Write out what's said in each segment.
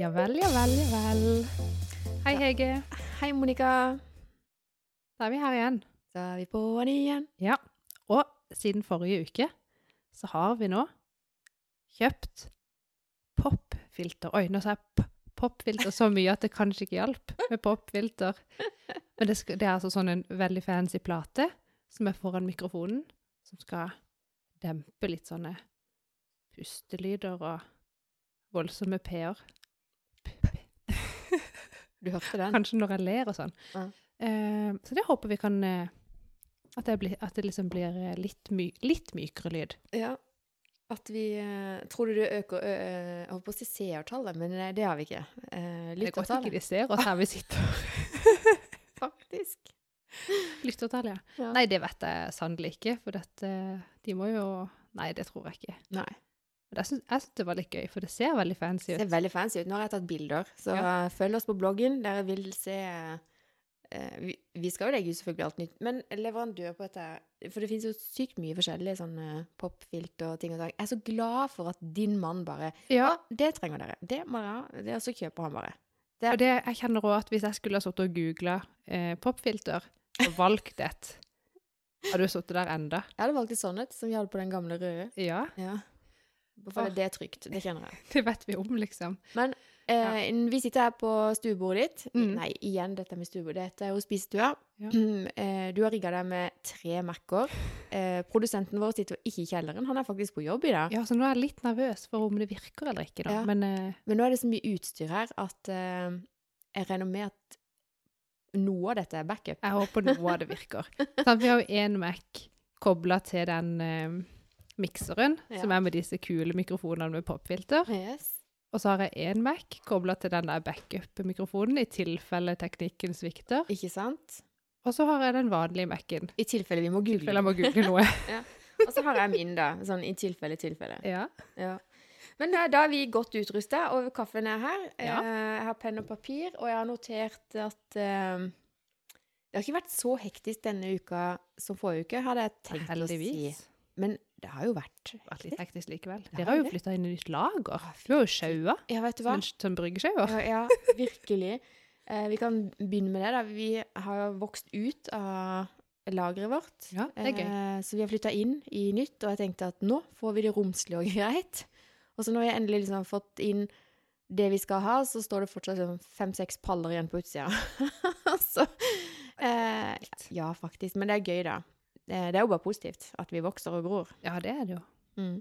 Ja vel, ja vel, ja vel. Hei, Hege. Hei, Monica. Da er vi her igjen. Da er vi på'n igjen. Ja. Og siden forrige uke så har vi nå kjøpt popfilter. Oi, nå sa jeg popfilter så mye at det kanskje ikke hjalp med popfilter. Men det, det er altså sånn en veldig fancy plate som er foran mikrofonen, som skal dempe litt sånne pustelyder og voldsomme p-er. Du hørte den? Kanskje når jeg ler og sånn. Ja. Eh, så det håper vi kan eh, at, det blir, at det liksom blir eh, litt, my, litt mykere lyd. Ja. At vi eh, Tror du det øker Jeg holdt på å si seertallet, men det har vi ikke. Eh, Det er godt ikke de ser oss her vi sitter. Faktisk. Lyttertallet, ja. Ja. Nei, det vet jeg sannelig ikke, for dette, de må jo Nei, det tror jeg ikke. Nei. Men jeg syns, det var litt gøy, for det ser veldig fancy ut. Det ser veldig fancy ut. Nå har jeg tatt bilder, så Ja. eh, følg oss på bloggen. Dere vil se eh, vi, vi skal jo legge ut selvfølgelig alt nytt, men leverandør på dette For det finnes jo sykt mye forskjellige sånne popfilter og ting og tang. Jeg er så glad for at din mann bare Ja, det trenger dere. Det må dere. Det, og så kjøper han bare. og det, jeg kjenner òg at hvis jeg skulle ha sittet og googla eh, popfilter og valgt et Har du sittet der enda? Jeg hadde valgt et sånt et, som vi hadde på den gamle røde. Ja, Ja. Hvorfor det, det er trygt. Det kjenner jeg. det vet vi om, liksom. Men eh, vi sitter her på stuebordet ditt. Mm. Nei, igjen dette med stuebord. Dette er jo spisestua. Ja. Eh, du har rigga deg med tre Mac-er. Eh, produsenten vår sitter ikke i kjelleren. Han er faktisk på jobb i dag. Ja, så nå er jeg litt nervøs for om det virker eller ikke, da. Ja. Men eh, Men nå er det så mye utstyr her at eh, jeg regner med at noe av dette er backup. jeg håper noe av det virker. Sånn, vi har jo én Mac kobla til den uh, mikseren, Ja. som er med disse kule mikrofonene med popfilter. Yes. Og så har jeg én Mac kobla til den der backup-mikrofonen i tilfelle teknikken svikter. Ikke sant? Og så har jeg den vanlige Mac-en. I tilfelle vi må google. tilfelle jeg må google noe. Og så har jeg min, da. Sånn i tilfelle, tilfelle. Ja. Ja. Men da, da er vi godt utrusta, og kaffen er her. Ja. Eh, Jeg har penn og papir, og jeg har notert at uh, det har ikke vært så hektisk denne uka som forrige uke, hadde jeg tenkt å si. Men det har jo vært Vært litt hektisk likevel. Dere har jo flytta inn i nytt lager. Du har jo sjaua. Ja, vet du hva? Som sånn bryggesjauer. Ja, ja virkelig. Eh, vi kan begynne med det, da. Vi har jo vokst ut av lageret vårt. Ja, det er gøy. Eh, så vi har flytta inn i nytt, og jeg tenkte at nå får vi det romslig og greit. Og så når jeg endelig liksom har fått inn det vi skal ha, så står det fortsatt sånn fem-seks paller igjen på utsida. så eh, Ja, faktisk. Men det er gøy, da. Eh, Det er jo bare positivt at vi vokser og gror. Ja, det er det jo. Mm.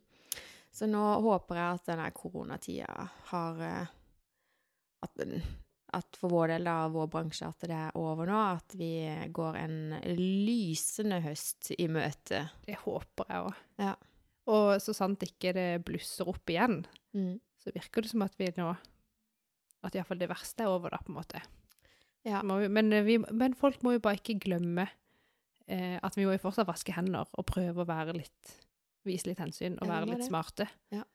Så nå håper jeg at denne koronatida har eh, at, at for vår del av vår bransje at det er over nå. At vi går en lysende høst i møte. Det håper jeg òg. Ja. Og så sant ikke det blusser opp igjen, Mm. så virker det som at vi nå At iallfall det verste er over, da, på en måte. Ja. Vi, men, eh, vi, men folk må jo bare ikke glemme eh, at vi må jo fortsatt vaske hender og prøve å være litt Vise litt hensyn og være litt det. smarte. Ja.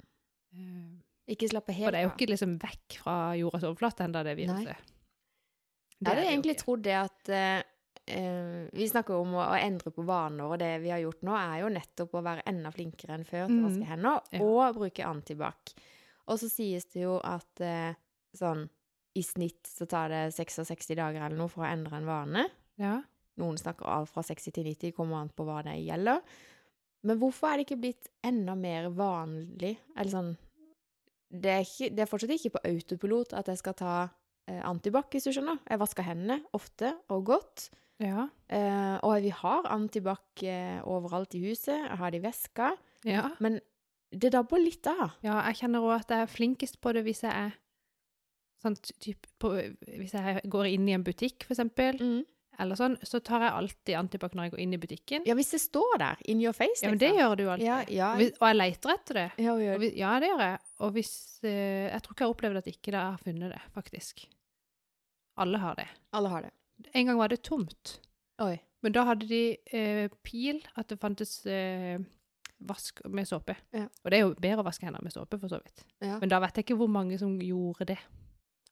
Eh, Ikke slappe helt av. for det er jo ikke liksom vekk fra jordas overflate ennå, det viruset. Nei. Det er hadde det egentlig trodd det at eh, eh, Vi snakker om å, å endre på vaner, og det vi har gjort nå, er jo nettopp å være enda flinkere enn før til å Mhm. vaske hender, Ja. og bruke antibac. Og så sies det jo at eh, sånn i snitt så tar det 66 dager eller noe for å endre en vane. Ja. Noen snakker alt fra 60 til 90, kommer an på hva det gjelder. Men hvorfor er det ikke blitt enda mer vanlig? Eller sånn Det er, ikke, det er fortsatt ikke på autopilot at jeg skal ta antibac, hvis du skjønner. Jeg vasker hendene ofte og godt. Ja. Eh, og vi har antibac eh, overalt i huset. Jeg har det i veska. ja. Men det dabber litt av. Ja, jeg kjenner òg at jeg er flinkest på det hvis jeg er sånn typ på, Hvis jeg går inn i en butikk, for eksempel, eller sånn, så tar jeg alltid antibac når jeg går inn i butikken. Ja, hvis det står der, in your face, Ja, men det liksom. gjør du alltid. Ja, ja. Og, hvis, og jeg leter etter det. Ja, gjør hvis, ja, det gjør jeg. Og hvis uh, Jeg tror ikke jeg har opplevd at ikke det har funnet det, faktisk. Alle har det. Alle har det. En gang var det tomt. Oi. Men da hadde de uh, pil, at det fantes uh, vask med såpe. Ja. Og det er jo bedre å vaske hendene med såpe, for så vidt. Ja. Men da vet jeg ikke hvor mange som gjorde det.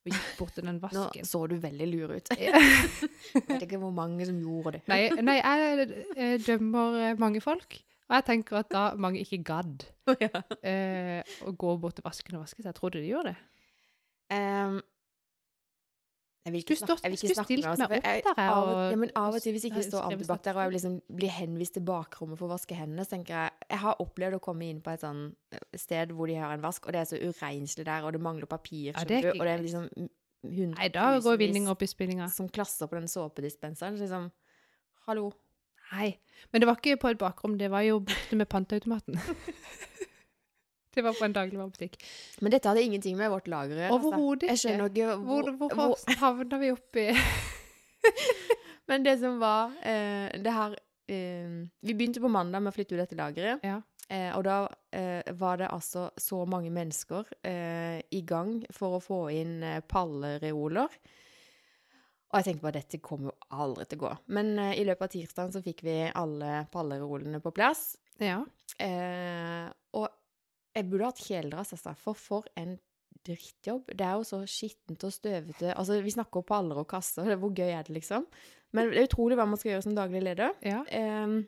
Og gikk bort til den vasken. Nå så du veldig lur ut. Jeg vet ikke hvor mange som gjorde det. Nei, nei, jeg eh, dømmer eh, mange folk, og jeg tenker at da mange ikke gadd ja. eh, å gå bort til vasken og vaske seg. Jeg trodde de gjorde det. Ehm, jeg vil ikke Skulle snakke, jeg vil ikke stilt meg opp der, av, ja, men av og til, hvis jeg ikke står antibac der, og jeg liksom blir henvist til bakrommet for å vaske hendene, så tenker jeg Jeg har opplevd å komme inn på et sånn sted hvor de har en vask, og det er så urenslig der, og det mangler papir, Ja, det du, ikke og det er liksom Nei, da går vinninga opp i spillinga. som klasser på den såpedispenseren. Så liksom Hallo. Nei. Men det var ikke på et bakrom, det var jo borte med panteautomaten. det var på en dagligvarebutikk. Men dette hadde ingenting med vårt lager å gjøre. altså. Overhodet skjønner ikke Hvor, hvor, hvor havna vi oppi Men det som var eh, Det her eh, Vi begynte på mandag med å flytte ut dette lageret. Ja. Eh, og da eh, var det altså så mange mennesker eh, i gang for å få inn eh, pallereoler. Og jeg tenkte bare dette kommer jo aldri til å gå. Men i løpet av tirsdagen så fikk vi alle pallereolene på plass. Ja. Eh, og jeg burde hatt kjeledress, altså. For for en drittjobb. Det er jo så skittent og støvete. Altså, vi snakker om paller og kasser. Hvor gøy er det, liksom? Men det er utrolig hva man skal gjøre som daglig leder. ja. Um,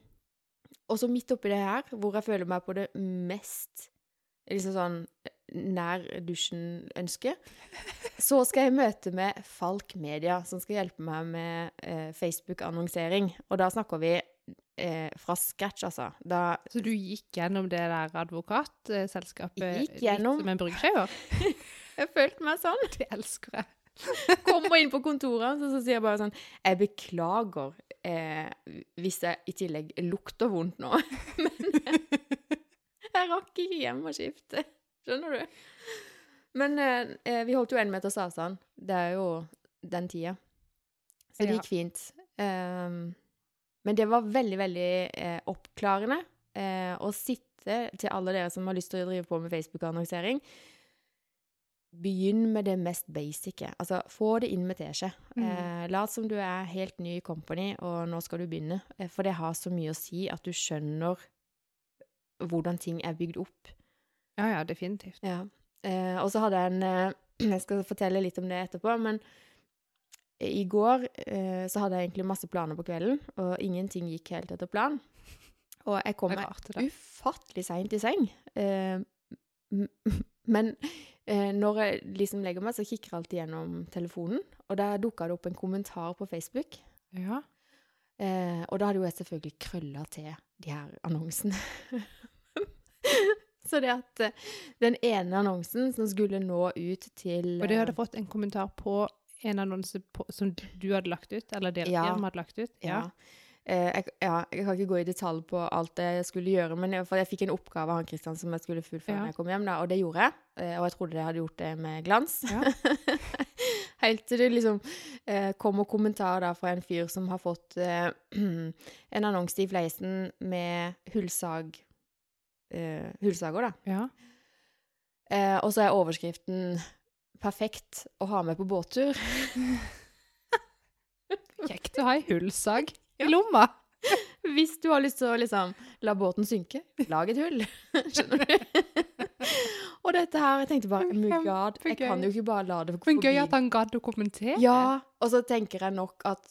og så midt oppi det her, hvor jeg føler meg på det mest liksom sånn nær dusjen-ønske, så skal jeg møte med Falk Media, som skal hjelpe meg med eh, Facebook-annonsering. Og da snakker vi eh, fra scratch, altså. Da Så du gikk gjennom det der advokatselskapet Gikk gjennom. litt som en bryggsjauer? Jeg følte meg sånn. Det elsker jeg. Kommer inn på kontoret, så, så sier jeg bare sånn Jeg beklager eh, hvis jeg i tillegg lukter vondt nå, men jeg rakk ikke hjem og skifte. Skjønner du? Men eh, vi holdt jo én meters avstand. Det er jo den tida. Så det gikk fint. Ehm, men det var veldig, veldig eh, oppklarende eh, å sitte til alle dere som har lyst til å drive på med Facebook-annonsering. Begynn med det mest basice. Altså, få det inn med teskje. Mm. Eh, lat som du er helt ny i company, og nå skal du begynne. Eh, for det har så mye å si at du skjønner hvordan ting er bygd opp. Ja, ja, definitivt. Ja. Eh, og så hadde jeg en eh, Jeg skal fortelle litt om det etterpå, men i går eh, så hadde jeg egentlig masse planer på kvelden, og ingenting gikk helt etter plan. Og jeg kom Det meg det ufattelig seint i seng. Eh, men eh, når jeg liksom legger meg, så kikker jeg alltid gjennom telefonen, og der dukka det opp en kommentar på Facebook. Ja. Eh, og da hadde jo jeg selvfølgelig krølla til de her annonsene. så det at eh, den ene annonsen som skulle nå ut til Og du hadde eh, fått en kommentar på en annonse på, som du hadde lagt ut, eller deres Ja. hadde lagt ut? Ja. Eh, jeg, ja, jeg kan ikke gå i detalj på alt det jeg skulle gjøre, men jeg, jeg fikk en oppgave av han Kristian som jeg skulle fullføre Ja. når jeg kom hjem, da, og det gjorde jeg. Eh, og jeg trodde jeg hadde gjort det med glans. Ja. Helt til det liksom eh, kommer kommentar da fra en fyr som har fått eh, en annonse i Fleisen med hullsag eh, Hullsager, da. ja. Eh, og så er overskriften 'Perfekt å ha med på båttur'. Kjekt å ha ei hullsag i lomma. Hvis du har lyst til å liksom la båten synke, lag et hull. Skjønner du? og dette her, jeg tenkte bare My God, jeg kan jo ikke bare la det Men gøy at han gadd å kommentere. Ja, og så tenker jeg nok at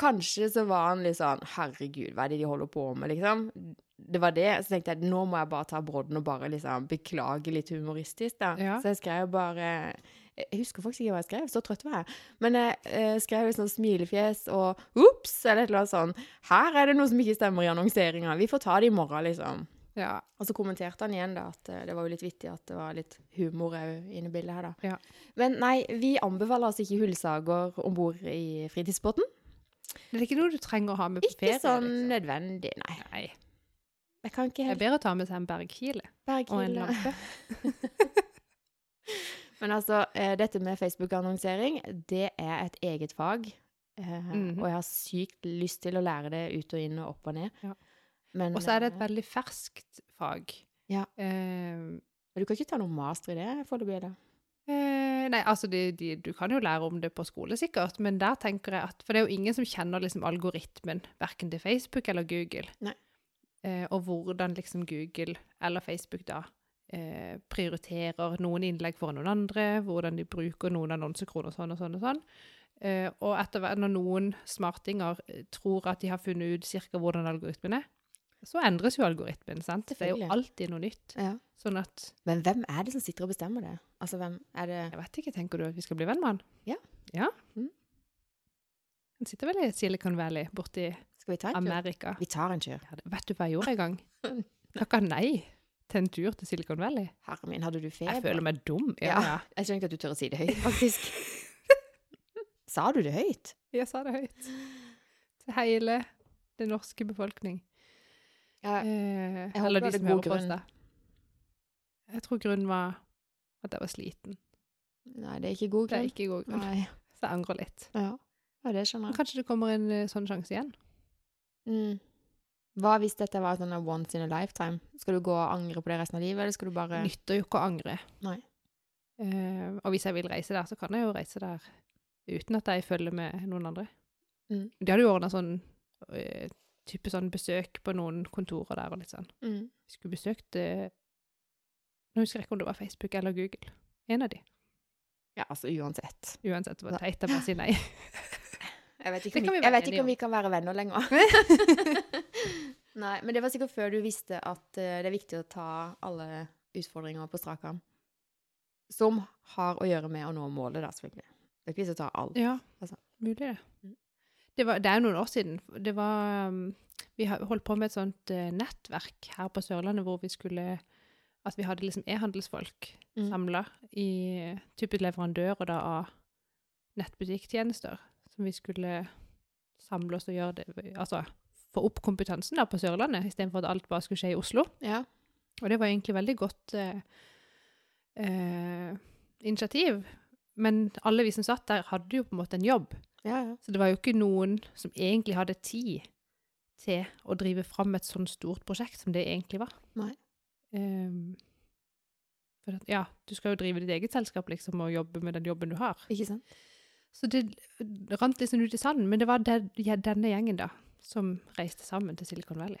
kanskje så var han litt sånn Herregud, hva er det de holder på med, liksom? Det var det. Så tenkte jeg nå må jeg bare ta brodden og bare liksom beklage litt humoristisk, da. Ja. Så jeg skrev bare Jeg husker faktisk ikke hva jeg skrev, så trøtt var jeg. Men jeg eh, skrev et sånt smilefjes og 'ops' eller et eller annet sånn 'Her er det noe som ikke stemmer i annonseringa. Vi får ta det i morgen', liksom. Ja. Og så kommenterte han igjen da at eh, det var jo litt vittig at det var litt humor òg inne i bildet her, da. Ja. Men nei, vi anbefaler altså ikke hullsager om bord i fritidsbåten. Det er ikke noe du trenger å ha med på Ikke ferie. sånn liksom. nødvendig, nei. Nei. Jeg kan ikke Det er helt bedre å ta med seg en bergkile og en lampe. Men altså, eh, dette med Facebook-annonsering, det er et eget fag. Mm -hmm. Og jeg har sykt lyst til å lære det ut og inn og opp og ned. Ja. Men Og så er det et eh, veldig ferskt fag. Ja. Men Du kan ikke ta noe master i det foreløpig? da? Eh, nei, altså de, de, du kan jo lære om det på skole sikkert, men der tenker jeg at For det er jo ingen som kjenner liksom algoritmen, verken til Facebook eller Google. Eh, og hvordan liksom Google eller Facebook da eh, prioriterer noen innlegg foran noen andre, hvordan de bruker noen annonsekroner sånn og sånn og sånn. Eh, og etter hvert når noen smartinger eh, tror at de har funnet ut cirka hvordan algoritmen er, så endres jo algoritmen, sant? Det er jo alltid noe nytt. Ja. Sånn at, Men hvem er det som sitter og bestemmer det? Altså, hvem er det jeg vet ikke, tenker du at vi skal bli venn med han? Ja. Ja? Mm. Han sitter vel i Silicon Valley, borti? Amerika. Vi tar en tur. Ja, vet du hva jeg gjorde en gang? Takka nei til en tur til Silicon Valley. Herre min, hadde du feber? Jeg føler meg dum. Ja, Ja. Jeg skjønner ikke at du tør å si det høyt, faktisk. Sa du det høyt? Jeg sa det høyt. Til hele den norske befolkning. Ja, Eh, håper eller du de hadde som god grunn. Jeg tror grunnen var at jeg var sliten. nei, det er ikke god grunn. Det er ikke god grunn. Nei. Så jeg angrer litt. Ja. ja, det skjønner Men jeg. kanskje det kommer en eh, sånn sjanse igjen? Mm. Hva hvis dette var sånn once in a lifetime? Skal du gå og angre på det resten av livet, eller skal du bare Nytter jo ikke å angre. Nei. Uh, og hvis jeg vil reise der, så kan jeg jo reise der uten at jeg følger med noen andre. Mm. De hadde jo ordna sånn uh, type sånn besøk på noen kontorer der og litt sånn. mm. Vi skulle besøkt uh, Nå husker jeg ikke om det var Facebook eller Google. En av de. Ja, altså uansett. Uansett, det var teit å bare si nei. Jeg vet ikke, om vi, jeg vet ikke om vi kan være venner lenger. Nei, men det var sikkert før du visste at eh, det er viktig å ta alle utfordringer på strak arm. Som har å gjøre med å nå målet, da, selvfølgelig. Det er ikke vits å ta alt. Ja, Altså. mulig det. Mm. Det, var, det er jo noen år siden. Det var um, Vi holdt på med et sånt eh, nettverk her på Sørlandet hvor vi skulle At vi hadde liksom e-handelsfolk Mm. samla i type leverandører da av nettbutikktjenester. Som vi skulle samle oss og gjøre det Altså få opp kompetansen der på Sørlandet, istedenfor at alt bare skulle skje i Oslo. Ja. Og det var egentlig veldig godt eh, eh, initiativ. Men alle vi som satt der, hadde jo på en måte en jobb. Ja, ja. Så det var jo ikke noen som egentlig hadde tid til å drive fram et sånn stort prosjekt som det egentlig var. Nei. Um, for at, ja, du skal jo drive ditt eget selskap liksom, og jobbe med den jobben du har. Ikke sant? Så det rant liksom ut i sanden. Men det var den, ja, denne gjengen da, som reiste sammen til Silicon Valley.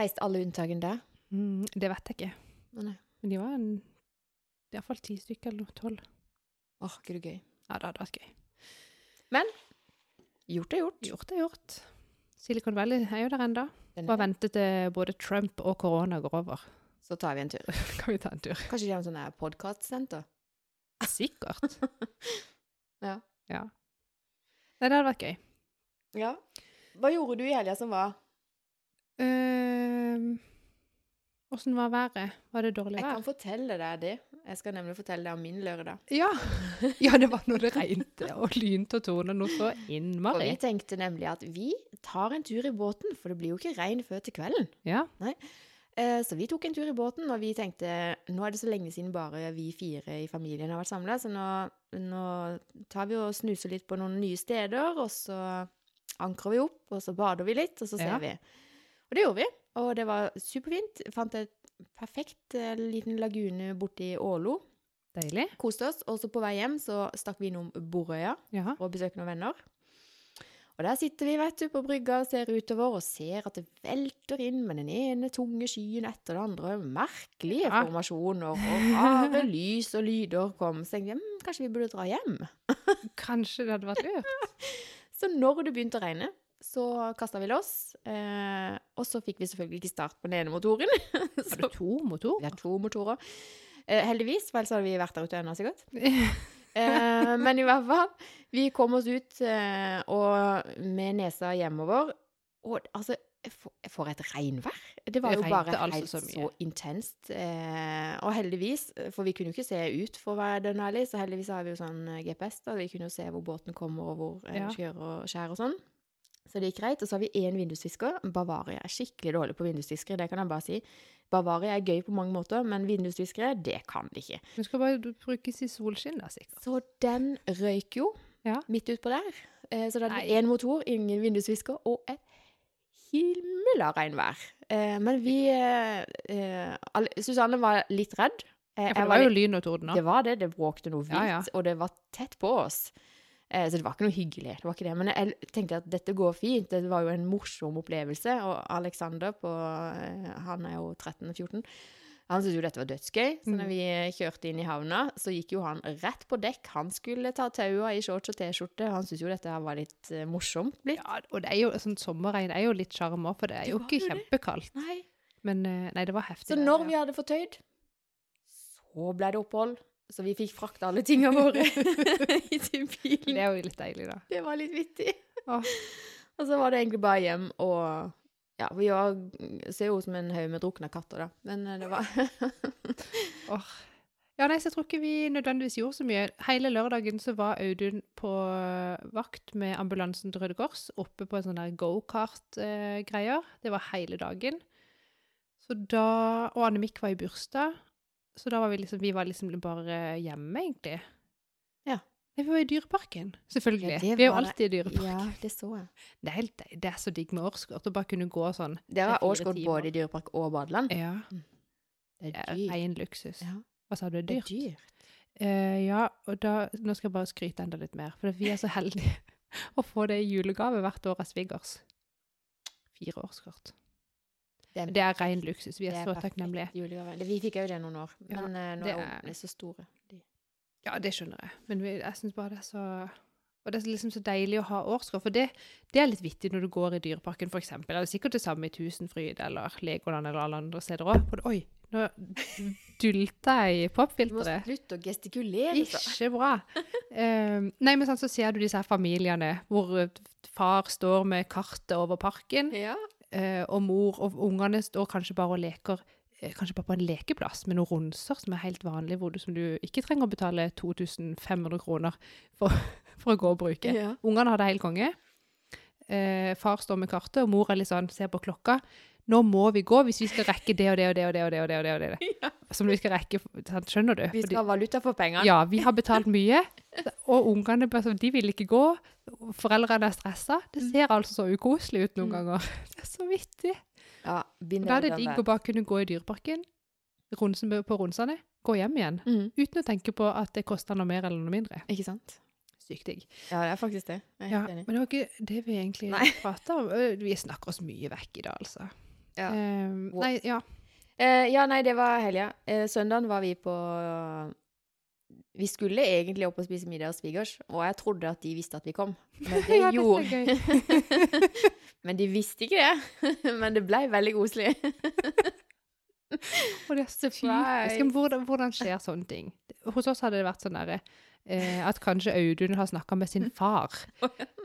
Reiste alle unntakene der? Mm, det vet jeg ikke. Nei. Men de var en, i hvert fall ti stykker eller tolv. Åh, ikke det gøy. Ja, det hadde vært gøy. Men Gjort er gjort. Gjort er gjort. Silicon Valley er jo der enda. Bare vente til både Trump og korona går over. Så tar vi en tur. kan vi ta en tur. Kanskje de har en sånn podkastsenter? Sikkert. Ja. Ja. Nei, det hadde vært gøy. Ja. Hva gjorde du i helga som var? Åssen uh, var været? Var det dårlig vær? Jeg kan fortelle deg det. Jeg skal nemlig fortelle deg om min lørdag. Ja. ja, det var når det regnet og lynte og torna noe så Og innmari. vi tenkte nemlig at vi tar en tur i båten, for det blir jo ikke regn før til kvelden. Ja. Eh, Så vi tok en tur i båten, og vi tenkte nå er det så lenge siden bare vi fire i familien har vært samla, så nå, nå tar vi og snuser litt på noen nye steder, og så ankrer vi opp, og så bader vi litt, og så ser Ja. vi. Og det gjorde vi, og det var superfint. Fant et perfekt eh, liten lagune borti Ålo. Deilig. Koste oss. Og så på vei hjem så stakk vi innom Borøya Ja. og besøke noen venner. Og der sitter vi vet du, på brygga og ser utover og ser at det velter inn med den ene tunge skyen etter den andre. Merkelige Ja. formasjoner og rare lys og lyder kom. Så tenkte jeg hm, kanskje vi burde dra hjem. Kanskje det hadde vært lurt. Så når det begynte å regne, så kasta vi loss. Eh, og så fikk vi selvfølgelig ikke start på den ene motoren. Har du to motorer? vi har to motorer. Eh, heldigvis, for ellers hadde vi vært der ute ennå, sikkert. Eh, men i hvert fall, vi kom oss ut eh, og med nesa hjemover. Og altså, for, for et regnvær! Det var Det jo bare regnet altså helt så så, intenst. Eh, og heldigvis, for vi kunne jo ikke se ut, for å være dønn ærlig, så heldigvis har vi jo sånn eh, GPS, da. Vi kunne jo se hvor båten kommer, og hvor den Ja. skjør og skjær og sånn. Så det gikk greit. Og så har vi én vindusvisker. Bavaria er skikkelig dårlig på vindusviskere, det kan jeg bare si. Bavaria er gøy på mange måter, men vindusviskere, det kan de ikke. Du skal bare brukes i solskinn, da, sikkert. Så den røyk jo Ja. midt utpå der. Eh, så det Nei. én motor, ingen vindusvisker og et himla regnvær. Eh, men vi eh, Susanne var litt redd. Ja, for det var var jo lyn og torden det var det. Det bråkte noe vilt, Ja, ja. og det var tett på oss. Eh, så det var ikke noe hyggelig. det var ikke det. Men jeg tenkte at dette går fint. Det var jo en morsom opplevelse. Og Alexander, på, eh, han er jo 13-14, Han syntes jo dette var dødsgøy, så Mm. når vi kjørte inn i havna, så gikk jo han rett på dekk. Han skulle ta taua i shorts og T-skjorte. Han syntes jo dette var litt eh, morsomt blitt. Ja, og det er jo sånn sommerregn er jo litt sjarm òg, for det er Det jo ikke jo kjempekaldt. Nei. Men eh, nei, det var heftig. Så når vi hadde fått tøyd, så ble det opphold. Så vi fikk frakta alle tinga våre i til Det bilen. er jo litt deilig, da. Det var litt vittig. Åh. Og så var det egentlig bare hjem og Ja, vi var, ser jo ut som en haug med drukna katter, da. Men eh, det var Åh. Ja, nei, så jeg tror ikke vi nødvendigvis gjorde så mye. Hele lørdagen så var Audun på eh, vakt med ambulansen til Røde Kors, oppe på en sånn der go-kart-greier. det var hele dagen. Så da, og Annemik var i bursdag, så da var vi liksom, vi var liksom bare hjemme, egentlig. Ja. Vi var i dyreparken, selvfølgelig. Ja, vi er jo alltid i dyreparken. Ja, det så jeg. Det er, helt, det er så digg med årskort, å bare kunne gå sånn. Det var årskort både i dyrepark og badeland. Ja, Det det er ren luksus. Ja, Hva sa du, det er dyrt? dyrt. Eh, ja, og da, nå skal jeg bare skryte enda litt mer, for vi er så heldige å få det i julegave hvert år av svigers. Fire årskort. Det Det er ren luksus. Vi er, er så perfekt takknemlige. julegave. Vi fikk jo det noen år, Ja, men eh, nå det er ungene så store. De. Ja, det skjønner jeg. Men vi, jeg syns bare det er så Og det er liksom så deilig å ha årskort, for det, det er litt vittig når du går i Dyreparken, eksempel. Det er sikkert det samme i Tusenfryd eller Legoland eller alle andre steder òg. Oi, nå dulta jeg i Du må popfilteret. slutte å gestikulere. så. Ikke bra. Um, nei, men sånn, så ser du disse her familiene hvor far står med kartet over parken, Ja. Eh, og mor og ungene står kanskje bare og leker eh, Kanskje bare på en lekeplass med noen runser som er helt vanlige, hvor du, som du ikke trenger å betale 2500 kroner for, for å gå og bruke. Ja. Ungene har det helt konge. Eh, far står med kartet, og mor er litt sånn, ser på klokka. Nå må vi gå hvis vi skal rekke det og det og det og det. og det og det, og det, og det. Ja. Som vi skal rekke, sant? skjønner du? Vi skal ha valuta for pengene. ja, vi har betalt mye, og ungene sånn, de vil ikke gå. Foreldrene er stressa. Det Mm. ser altså så ukoselig ut noen Mm. ganger. Det er så vittig. Ja, Da er det digg å bare kunne gå i dyreparken, på ronsene, gå hjem igjen. Mm. Uten å tenke på at det koster noe mer eller noe mindre. Ikke sant? Sykt digg. Ja, det er faktisk det. Jeg er Ja, helt men det var ikke det vi egentlig prata om. Øh, Vi snakker oss mye vekk i dag, altså. Ja. Wow. nei, ja. Uh, ja, nei, det var helga. Uh, søndagen var vi på Vi skulle egentlig opp og spise middag hos svigers, og jeg trodde at de visste at vi kom. Men det Ja, gjorde Men de visste ikke det. Men det ble veldig koselig. Og det er så. Hvordan, hvordan skjer sånne ting? Hos oss hadde det vært sånn derre eh, at kanskje Audun har snakka med sin far,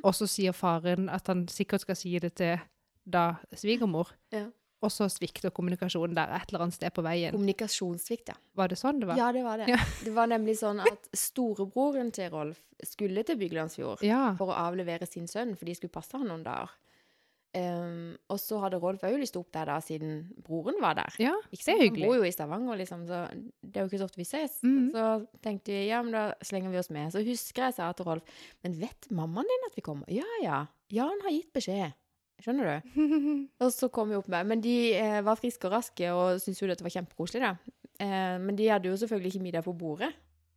og så sier faren at han sikkert skal si det til da svigermor. Ja. Og så svikter kommunikasjonen der et eller annet sted på veien. Kommunikasjonssvikt, ja. Var det sånn det var? Ja, det var det. Ja. Det var nemlig sånn at storebroren til Rolf skulle til Byglandsfjord Ja. for å avlevere sin sønn, for de skulle passe han noen dager. Um, og så hadde Rolf òg lyst opp der, da, siden broren var der. ja Ikke det er hyggelig. Han bor jo i Stavanger, liksom, så det er jo ikke så ofte vi ses. Mm. Så tenkte vi ja, men da slenger vi oss med. Så husker jeg sa til Rolf Men vet mammaen din at vi kommer? Ja ja. Ja, han har gitt beskjed. Skjønner du? Og så kom vi opp med Men de eh, var friske og raske og syntes jo dette var kjempekoselig, da. Eh, men de hadde jo selvfølgelig ikke middag på bordet.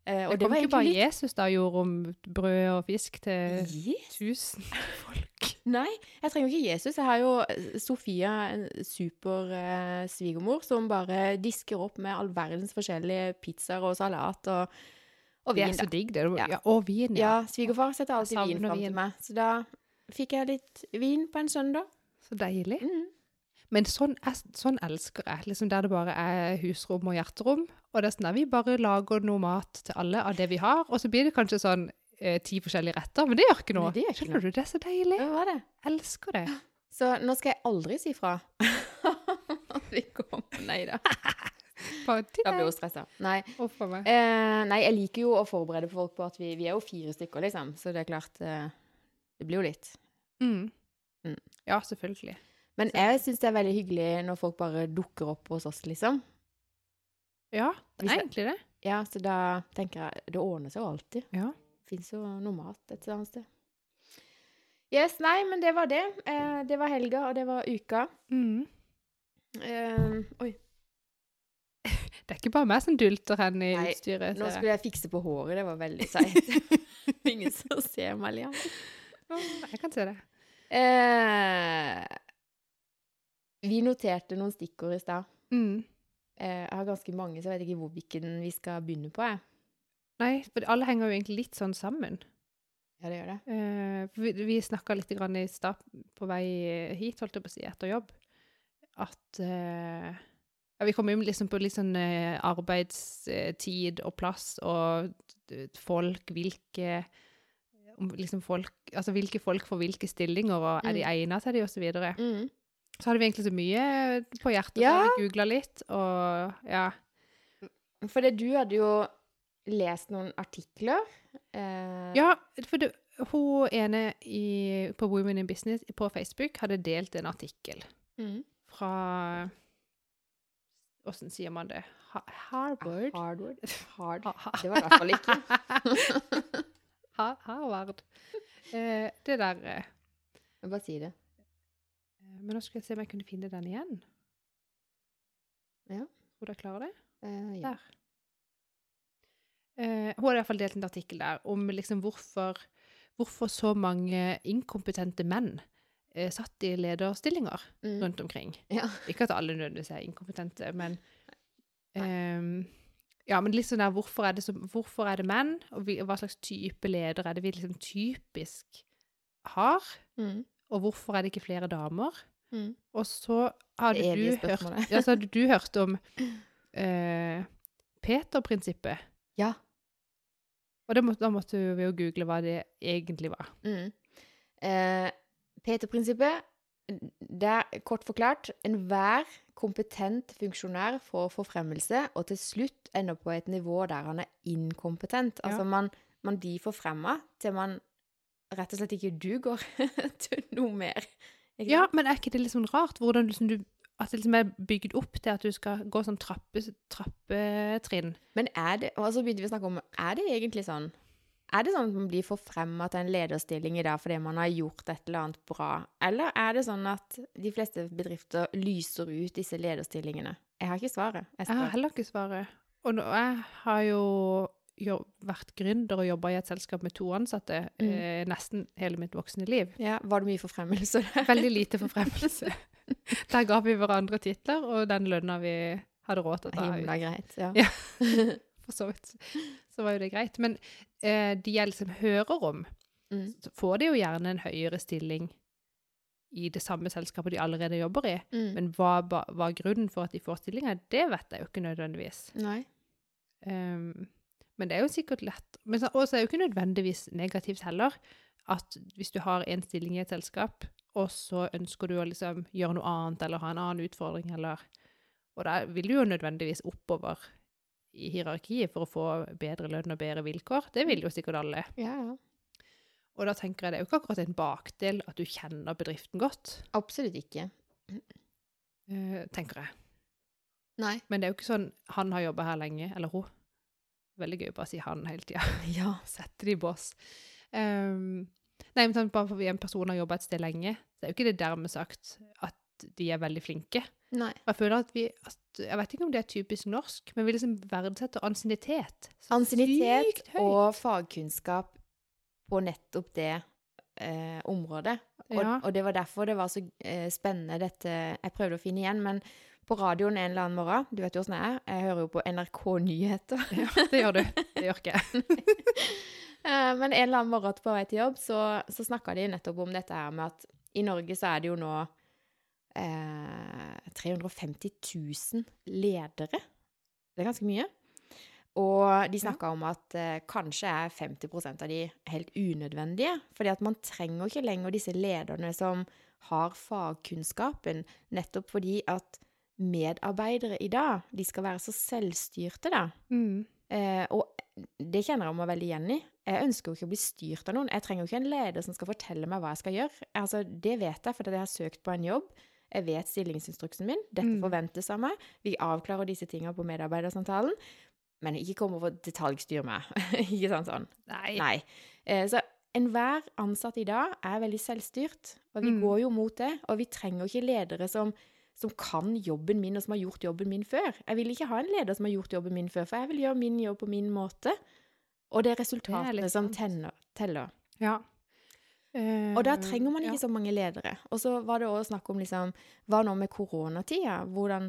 Eh, og Det det var ikke bare litt Jesus da gjorde om brød og fisk til Yes. tusen folk. Nei, jeg trenger jo ikke Jesus. Jeg har jo eh, Sofia, en super eh, svigermor, som bare disker opp med all verdens forskjellige pizzaer og salat og, og Det er så digg, det. Ja. Ja, og vin, Ja, ja. svigerfar setter alltid vin fram til meg. Så da fikk jeg litt vin på en søndag. Så deilig. Mm. Men sånn, sånn elsker jeg, liksom der det bare er husrom og hjerterom. Og det er sånn at vi bare lager noe mat til alle av det vi har, og så blir det kanskje sånn eh, ti forskjellige retter, men det gjør ikke noe. Det gjør ikke Skjønner du, det er så deilig. Det var det. Elsker det. Så nå skal jeg aldri si fra. Vi kommer. Nei da. Da blir hun stressa. Nei. Eh, nei, jeg liker jo å forberede folk på at vi, vi er jo fire stykker, liksom. Så det er klart eh, Det blir jo litt. Mm. Mm. Ja, selvfølgelig. Men jeg syns det er veldig hyggelig når folk bare dukker opp hos oss, liksom. Ja, det er egentlig det. Ja, så da tenker jeg Det ordner seg jo alltid. Ja. Fins jo noe mat et annet sted. Yes, nei, men det var det. Eh, det var helga, og det var uka. Mm. Eh, oi. Det er ikke bare meg som dulter hen i Nei, utstyret. Nå skulle jeg fikse på håret, det var veldig seigt. Ingen som ser meg, Liam. Jeg kan se det. Eh, vi noterte noen stikkord i stad. Mm. Eh, Jeg har ganske mange, så jeg vet ikke hvor hvilken vi skal begynne på. Jeg. Nei, for alle henger jo egentlig litt sånn sammen. Ja, det gjør det. Eh, vi vi snakka litt grann i stad på vei hit, holdt jeg på å si, etter jobb, at eh, ja, Vi kom inn liksom på litt sånn eh, arbeidstid og plass og folk, hvilke om liksom folk, altså hvilke folk får hvilke stillinger, og er de Mm. egnet til de, og så. Mm. Så hadde vi egentlig så mye på hjertet, Ja. så vi googla litt, og ja. For det, du hadde jo lest noen artikler. Eh, Ja, for det, hun ene i, på Women in Business på Facebook hadde delt en artikkel Mm. fra Åssen sier man det? Harvard? Harvard? Hard. Ha- ha- Det var det i hvert fall ikke. ha Harvard. Eh, det der eh, Bare si det. Men nå skal jeg se om jeg kunne finne den igjen. Ja. Tror dere klarer det? Eh, ja. Der. Eh, hun har i hvert fall delt en artikkel der om liksom hvorfor, hvorfor så mange inkompetente menn eh, satt i lederstillinger Mm. rundt omkring. Ja. Ikke at alle nødvendigvis er inkompetente, men ehm, Ja, men sånn der, hvorfor er det, så, hvorfor er det menn, og vi, hva slags type leder er det vi liksom typisk har, Mm. og hvorfor er det ikke flere damer? Mm. Og så hadde du hørt, ja, så hadde du hørt om eh, Peter-prinsippet. Ja. Og må, da måtte vi jo google hva det egentlig var. Mm. Eh, Peter-prinsippet, det er kort forklart enhver kompetent funksjonær får forfremmelse, og til slutt ender på et nivå der han er inkompetent. Ja. Altså man, man blir forfremma til man rett og slett ikke duger til noe mer. Ikke Ja, men er ikke det litt sånn rart hvordan liksom du, at det liksom er bygd opp til at du skal gå sånn trappe. Men er det, og så begynte vi å snakke om, er det egentlig sånn? Er det sånn at man blir forfremma til en lederstilling i dag fordi man har gjort et eller annet bra? Eller er det sånn at de fleste bedrifter lyser ut disse lederstillingene? Jeg har ikke svaret. Jeg Jeg har heller ikke svaret. Og nå, jeg har jo vært gründer og jobba i et selskap med to ansatte Mm. eh, nesten hele mitt voksne liv. Ja, var det mye forfremmelse der? Veldig lite forfremmelse. Der ga vi hverandre titler, og den lønna vi hadde råd til å ta. Himla greit, ja. Ja. For så vidt så var jo det greit. Men eh, de jeg liksom hører om, Mm. får de jo gjerne en høyere stilling i det samme selskapet de allerede jobber i. Mm. Men hva, hva grunnen for at de får stillinger, det vet jeg jo ikke nødvendigvis. Nei. Um, men det er jo sikkert lett. Men så, er det jo ikke nødvendigvis negativt heller, at hvis du har en stilling i et selskap, og så ønsker du å liksom gjøre noe annet, eller ha en annen utfordring, eller Og da vil du jo nødvendigvis oppover i hierarkiet for å få bedre lønn og bedre vilkår. Det vil jo sikkert alle. Ja, ja. Og da tenker jeg det er jo ikke akkurat en bakdel at du kjenner bedriften godt, Absolutt ikke. eh, tenker jeg. Nei. Men det er jo ikke sånn han har jobba her lenge, eller hun. Veldig gøy å bare si han hele tida. Ja. Sette det i bås. Um, nei, men sånn, bare fordi en person har jobba et sted lenge, så er jo ikke det dermed sagt at de er veldig flinke. Nei. Og jeg føler at vi at, Jeg vet ikke om det er typisk norsk, men vi liksom verdsetter ansiennitet. Ansiennitet og fagkunnskap på nettopp det eh, området. Og, Ja. og det var derfor det var så eh, spennende dette Jeg prøvde å finne igjen, men på radioen en eller annen morgen Du vet jo åssen jeg er. Jeg hører jo på NRK Nyheter. Ja, det gjør du. Det gjør ikke jeg. Eh, men en eller annen morgen på vei til jobb så, så snakka de nettopp om dette her med at i Norge så er det jo nå eh, 350 000 ledere. Det er ganske mye. Og de snakka om at eh, kanskje er 50% av de helt unødvendige. fordi at man trenger ikke lenger disse lederne som har fagkunnskapen, nettopp fordi at medarbeidere i dag, de skal være så selvstyrte, da. Mm. Eh, og det kjenner jeg meg veldig igjen i. Jeg ønsker jo ikke å bli styrt av noen. Jeg trenger jo ikke en leder som skal fortelle meg hva jeg skal gjøre. Altså, det vet jeg, fordi jeg har søkt på en jobb. Jeg vet stillingsinstruksen min. Dette Mm. forventes av meg. Vi avklarer disse tingene på medarbeidersamtalen. Men ikke kom og detaljstyr meg. ikke sant sånn. Nei. Nei. Eh, så enhver ansatt i dag er veldig selvstyrt, og vi Mm. går jo mot det. Og vi trenger ikke ledere som, som kan jobben min, og som har gjort jobben min før. Jeg vil ikke ha en leder som har gjort jobben min før, for jeg vil gjøre min jobb på min måte. Og det er resultatene litt som sant. tenner, teller. Ja. Eh, Og da trenger man ikke ja. så mange ledere. Og så var det også snakk om liksom Hva nå med koronatida? Hvordan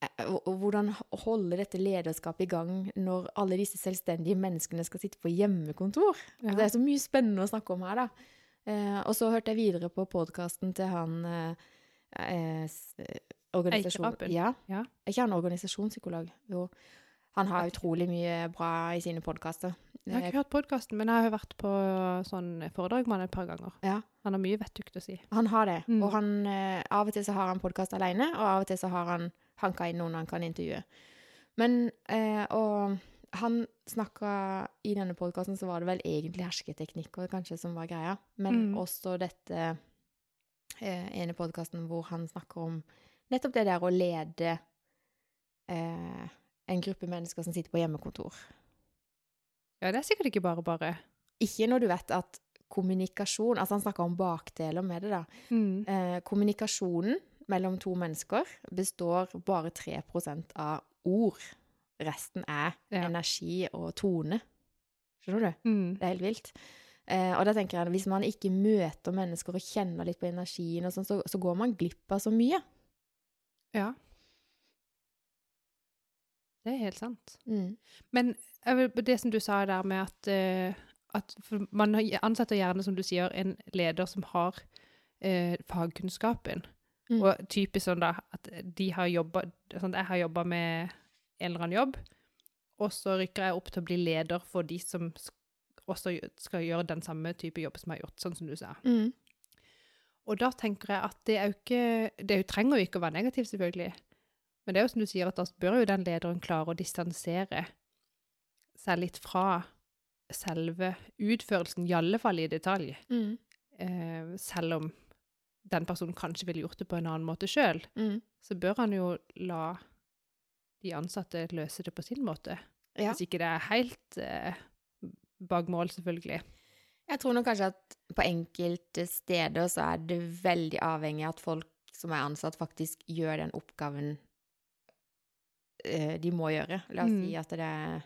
eh, og hvordan holde dette lederskapet i gang når alle disse selvstendige menneskene skal sitte på hjemmekontor. Ja. Det er så mye spennende å snakke om her, da. Eh, og så hørte jeg videre på podkasten til han eh, eh, eh. Eikerapen? Ja. Ja. Er ikke han organisasjonspsykolog? Jo. Han har utrolig mye bra i sine podkaster. Jeg har ikke hørt podkasten, men jeg har vært på sånn foredrag med han et par ganger. Ja. Han har mye vettugt å si. Han har det. Mm. Og han, eh, av og til så har han podkast alene, og av og til så har han hanka inn noen han kan intervjue. Men eh, Og han snakka I denne podkasten så var det vel egentlig hersketeknikker kanskje som var greia, men Mm. også dette eh, ene podkasten hvor han snakker om nettopp det der å lede eh, en gruppe mennesker som sitter på hjemmekontor. Ja, det er sikkert ikke bare bare. Ikke når du vet at kommunikasjon Altså han snakker om bakdeler med det, da. Eh, kommunikasjonen mellom to mennesker består bare 3% av ord. Resten er Ja. energi og tone. Skjønner du? Mm. Det er helt vilt. Eh, og da tenker jeg at hvis man ikke møter mennesker og kjenner litt på energien, og sånn, så, så går man glipp av så mye. Ja. Det er helt sant. Mm. Men det som du sa der med at, eh, at man ansetter gjerne, som du sier, en leder som har eh, fagkunnskapen. Mm. Og typisk sånn da, at de har jobba sånn, Jeg har jobba med en eller annen jobb, og så rykker jeg opp til å bli leder for de som også skal gjøre den samme type jobb som jeg har gjort, sånn som du sa. Mm. Og da tenker jeg at det er jo ikke Det er jo- trenger jo ikke å være negativt, selvfølgelig. Men det er jo som du sier, at da bør jo den lederen klare å distansere seg litt fra selve utførelsen, i alle fall i detalj. Mm. Eh, selv om den personen kanskje ville gjort det på en annen måte sjøl, Mm. så bør han jo la de ansatte løse det på sin måte. Ja. Hvis ikke det er helt eh, bak mål, selvfølgelig. Jeg tror nok kanskje at på enkelte steder så er det veldig avhengig av at folk som er ansatt, faktisk gjør den oppgaven de må gjøre. La oss Mm. si at det er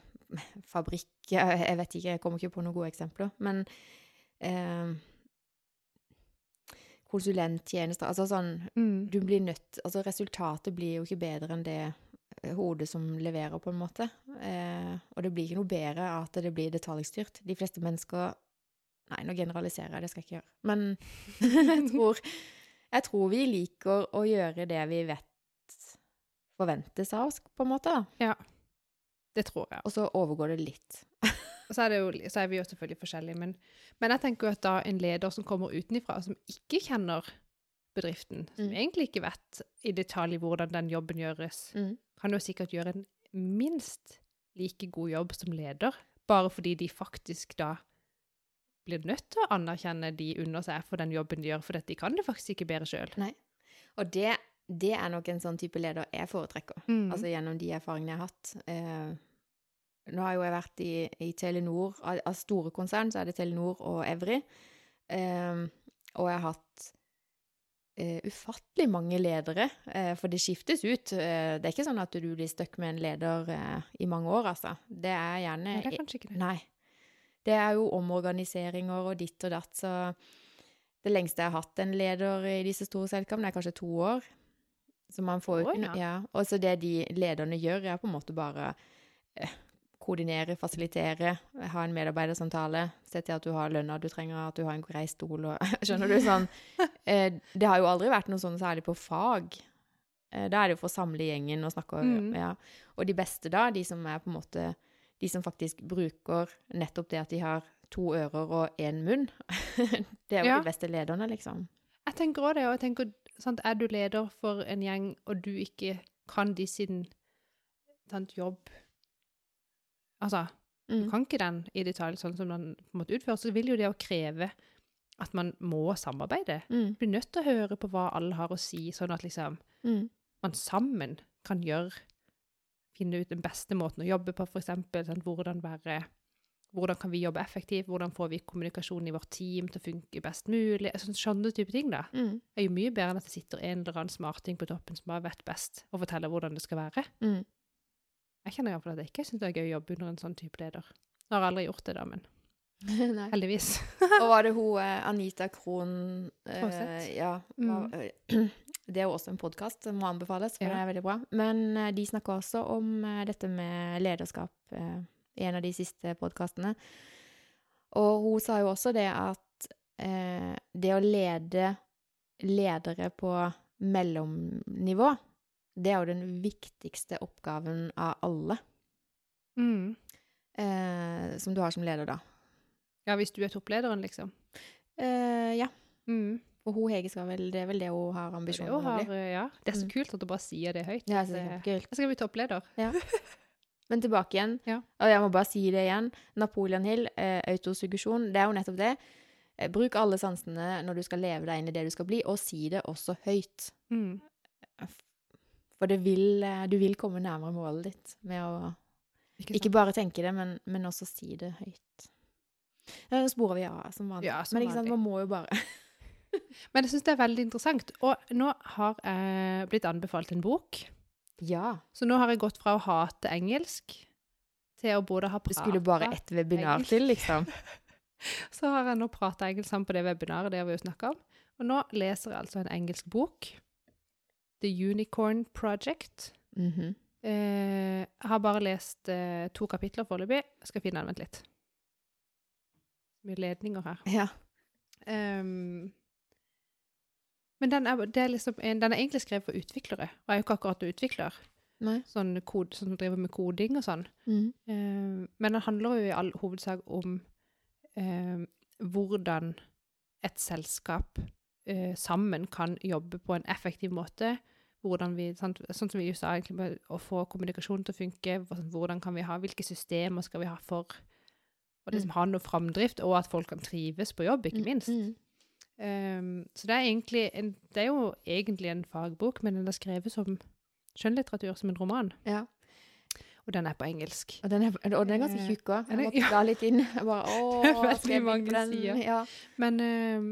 fabrikk Jeg vet ikke, jeg kommer ikke på noen gode eksempler. Men eh, konsulenttjenester Altså sånn Du blir nødt Altså, resultatet blir jo ikke bedre enn det eh, hodet som leverer, på en måte. Eh, og det blir ikke noe bedre av at det blir detaljstyrt. De fleste mennesker Nei, nå generaliserer jeg, det skal jeg ikke gjøre. Men jeg tror, jeg tror vi liker å gjøre det vi vet forventes av oss, på en måte. da. Det tror jeg. Og så overgår det litt. Så er, det jo, så er vi jo selvfølgelig forskjellige, men, men jeg tenker jo at da en leder som kommer utenifra, som ikke kjenner bedriften, som Mm. egentlig ikke vet i detalj hvordan den jobben gjøres, Mm. kan jo sikkert gjøre en minst like god jobb som leder, bare fordi de faktisk da blir nødt til å anerkjenne de under seg for den jobben de gjør, for de kan det faktisk ikke bedre sjøl. Og det, det er nok en sånn type leder jeg foretrekker. Mm. Altså gjennom de erfaringene jeg har hatt. Eh, nå har jo jeg vært i, i Telenor, av, av store konsern så er det Telenor og Evry. Eh, og jeg har hatt eh, ufattelig mange ledere, eh, for det skiftes ut. Eh, det er ikke sånn at du blir stuck med en leder eh, i mange år, altså. Det er gjerne Nei, det er kanskje ikke det. Nei. Det er jo omorganiseringer og ditt og datt, så det lengste jeg har hatt en leder i disse store selskapene, er kanskje to år. Så man får jo ikke ja. Og så det de lederne gjør, er på en måte bare eh, koordinere, fasilitere, ha en medarbeidersamtale, se til at du har lønna du trenger, at du har en grei stol og Skjønner du? Sånn. Eh, det har jo aldri vært noe sånn særlig på fag. Eh, da er det jo for å samle gjengen og snakke Mm. ja. Og de beste da, de som er på en måte De som faktisk bruker nettopp det at de har to ører og én munn. det er jo Ja. de beste lederne, liksom. Jeg tenker også det, og jeg tenker, sant, er du leder for en gjeng, og du ikke kan de sin sant, jobb Altså, du Mm. kan ikke den i detalj sånn som den på en måte utføres, så vil jo det å kreve at man må samarbeide. Mm. Du blir nødt til å høre på hva alle har å si, sånn at liksom Mm. man sammen kan gjøre Finne ut den beste måten å jobbe på, for eksempel. Hvordan være hvordan kan vi jobbe effektivt? Hvordan får vi kommunikasjonen i vårt team til å funke best mulig? Sånn, sånne type ting, da. Mm. er jo mye bedre enn at det sitter en eller annen smarting på toppen som bare vet best, og forteller hvordan det skal være. Mm. Jeg kjenner iallfall at jeg ikke syns det er gøy å jobbe under en sånn type leder. Jeg har aldri gjort det, da, men heldigvis. Og var det hun eh, Anita Krohn eh? Ja. Mm. Var, Det er jo også en podkast som må anbefales, for Ja. det er veldig bra. Men eh, de snakker også om eh, dette med lederskap eh, i en av de siste podkastene. Og hun sa jo også det at eh, det å lede ledere på mellomnivå, det er jo den viktigste oppgaven av alle Mm. eh, som du har som leder, da. Ja, hvis du er topplederen, liksom. Eh, ja. Mm. Og hun Hege skal vel Det er vel det hun har ambisjoner er om å bli. ja. det er så Mm. kult at du bare sier det høyt. Ja, det er så kult. Jeg skal bli toppleder. Men tilbake igjen, Ja. og jeg må bare si det igjen, Napoleon Hill, eh, autosuggesjon, det er jo nettopp det. Eh, bruk alle sansene når du skal leve deg inn i det du skal bli, og si det også høyt. Mm. For det vil, eh, du vil komme nærmere målet ditt med å Ikke, ikke bare tenke det, men, men også si det høyt. Nå sporer vi av som vanlig. Ja, som men sant, man må jo bare Men jeg syns det er veldig interessant. Og nå har jeg blitt anbefalt en bok. Ja. Så nå har jeg gått fra å hate engelsk til å både ha Det Du skulle bare ett webinar engelsk. til, liksom. Så har jeg nå prata engelsk sammen på det webinaret, det vi snakka om. Og nå leser jeg altså en engelsk bok. The Unicorn Project. Mhm. Eh, jeg har bare lest eh, to kapitler foreløpig. Skal finne den, vent litt. Mye ledninger her. Ja. Ehm, men den er, er liksom en, den er egentlig skrevet for utviklere, og jeg er jo ikke akkurat utvikler. Nei. Sånn, kod, sånn som driver med koding og sånn. Mm. Uh, men den handler jo i all hovedsak om uh, hvordan et selskap uh, sammen kan jobbe på en effektiv måte. Hvordan vi, sant, sånn som vi sa, egentlig, å få kommunikasjon til å funke. Hvordan kan vi ha, Hvilke systemer skal vi ha for å liksom Mm. ha noe framdrift, og at folk kan trives på jobb, ikke Mm, minst. mm. Ehm, så det er, en, det er jo egentlig en fagbok, men den er skrevet som skjønnlitteratur, som en roman. Ja. Og den er på engelsk. Og den er, og den er ganske Eh, tjukk òg. Jeg måtte måtte bla litt inn. Jeg bare, åh, veldig mange den? sider. Ja. Men um,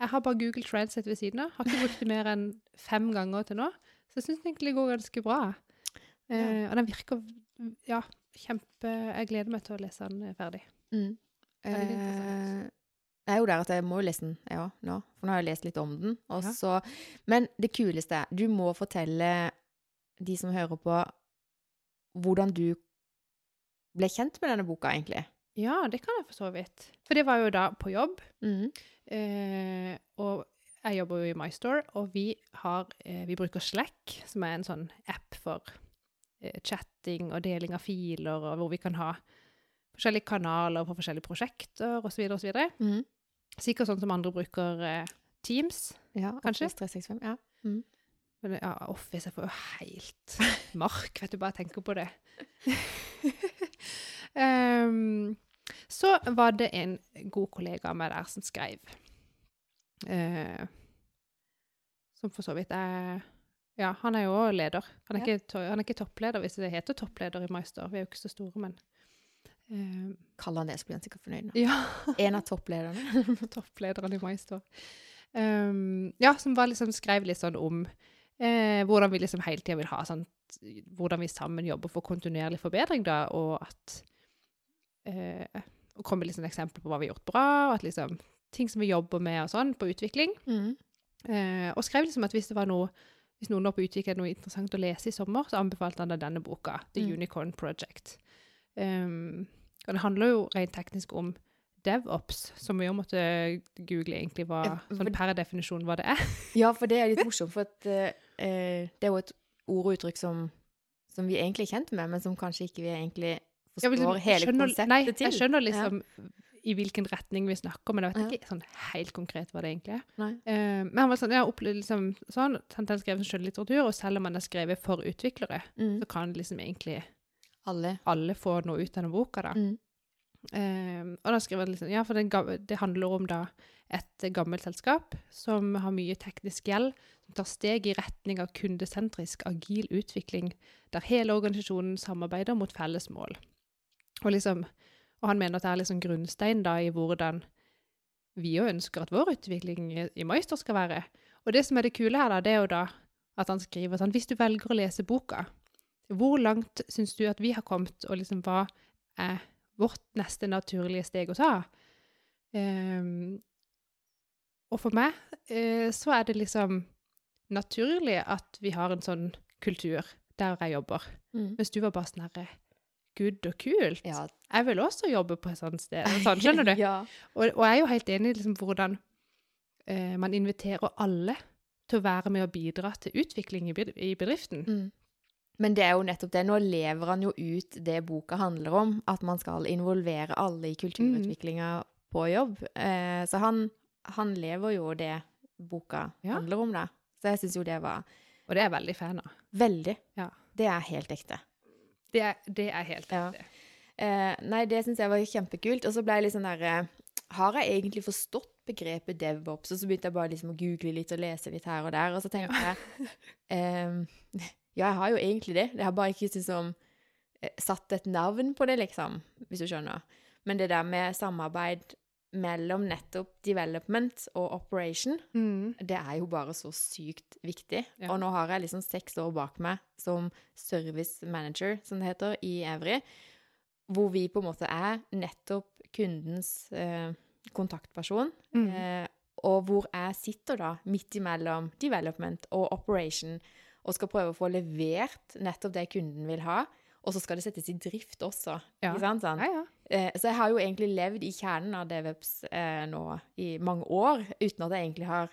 jeg har bare Google Translate ved siden av. Har ikke brukt det mer enn fem ganger til nå. Så jeg syns egentlig går ganske bra. Ja. Og den virker ja, kjempe Jeg gleder meg til å lese den ferdig. Mm. Veldig interessant. Eh, jeg er jo der at jeg må jo lese den, jeg òg, nå. For nå har jeg lest litt om den. Og Ja. men det kuleste er Du må fortelle de som hører på, hvordan du ble kjent med denne boka, egentlig. Ja, det kan jeg for så vidt. For det var jo da på jobb. Mm. Eh, og jeg jobber jo i MyStore, og vi, har, eh, vi bruker Slack, som er en sånn app for eh, chatting og deling av filer, og hvor vi kan ha forskjellige kanaler for forskjellige prosjekter osv. osv. Mm. Sikkert sånn som andre bruker eh, Teams. Ja, Kanskje? Office 365. Ja. Men ja, Office jeg får jo helt mark, vet du, bare tenker på det. um, så var det en god kollega av meg der som skrev. uh, som for så vidt er Ja, han er jo også leder. Han er, Ja. ikke, han er ikke toppleder, hvis det heter toppleder i Meister. Vi er jo ikke så store, men eh, Kaller han det, så blir han sikkert fornøyd. nå. Ja. En av topplederne. topplederen i Maestro. Um, ja, som var liksom, skrev litt sånn om eh, hvordan vi liksom hele tida vil ha sånn Hvordan vi sammen jobber for kontinuerlig forbedring, da, og at eh, Og komme med liksom eksempler på hva vi har gjort bra, og at liksom ting som vi jobber med og sånn, på utvikling. Mm. Eh, og skrev liksom at hvis det var noe hvis noen var på Utvikling noe interessant å lese i sommer, så anbefalte han denne boka, The Mm. Unicorn Project. Um, og det handler jo rent teknisk om DevOps, som vi jo måtte google egentlig hva, sånn per definisjon hva det er. Ja, for det er litt morsomt, for at, eh, det er jo et ord og uttrykk som, som vi egentlig er kjent med, men som kanskje ikke vi egentlig forstår forstår vil- hele skjønner, konseptet nei, til. jeg skjønner liksom i hvilken retning vi snakker, men jeg vet Ja. ikke sånn helt konkret hva det egentlig er. Eh, men han var sånn, jeg har opplevd liksom sånn, han skrev skjønnlitteratur, og selv om han er skrevet for utviklere, Mm. så kan liksom egentlig Alle. alle får noe ut av den boka da. Mm. Um, og da skriver han liksom, ja, for det, det handler om da et gammelt selskap som har mye teknisk gjeld, som tar steg i retning av kundesentrisk, agil utvikling, der hele organisasjonen samarbeider mot felles mål. Og, liksom, og han mener at det er liksom grunnstein da i hvordan vi jo ønsker at vår utvikling i, i Meister skal være. Og det som er det kule her, da, det er jo da at han skriver sånn, hvis du velger å lese boka, hvor langt syns du at vi har kommet, og liksom hva er vårt neste naturlige steg å ta. Um, og for meg uh, så er det liksom naturlig at vi har en sånn kultur der jeg jobber. Mm. Mens du var bare sånn herre good og kult. Ja. Jeg vil også jobbe på et sånt sted. Sånn, skjønner du? ja. Og, og jeg er jo helt enig i liksom hvordan uh, man inviterer alle til å være med og bidra til utvikling i, i bedriften. Mm. Men det er jo nettopp det. Nå lever han jo ut det boka handler om, at man skal involvere alle i kulturutviklinga på jobb. Eh, så han, han lever jo det boka Ja. handler om, da. Så jeg syns jo det var Og det er jeg veldig fan av. veldig. Ja. Det er helt ekte. Det er, det er helt Ja. Eh, nei, det syns jeg var kjempekult. Og så ble jeg litt sånn derre Har jeg egentlig forstått begrepet DevOps? Og så begynte jeg bare liksom å google litt og lese litt her og der, og så tenkte jeg ehm, Ja, jeg har jo egentlig det. Jeg har bare ikke liksom eh, satt et navn på det, liksom, hvis du skjønner. Men det der med samarbeid mellom nettopp development og operation, Mm. det er jo bare så sykt viktig. Ja. Og nå har jeg liksom seks år bak meg som service manager, som det heter, i Evry, hvor vi på en måte er nettopp kundens eh, kontaktperson, Mm. eh, og hvor jeg sitter da midt imellom development og operation, og skal prøve å få levert nettopp det kunden vil ha, og så skal det settes i drift også, Ja. ikke sant? Ja, ja. Eh, Så jeg har jo egentlig levd i kjernen av DevOps eh, nå i mange år, uten at jeg egentlig har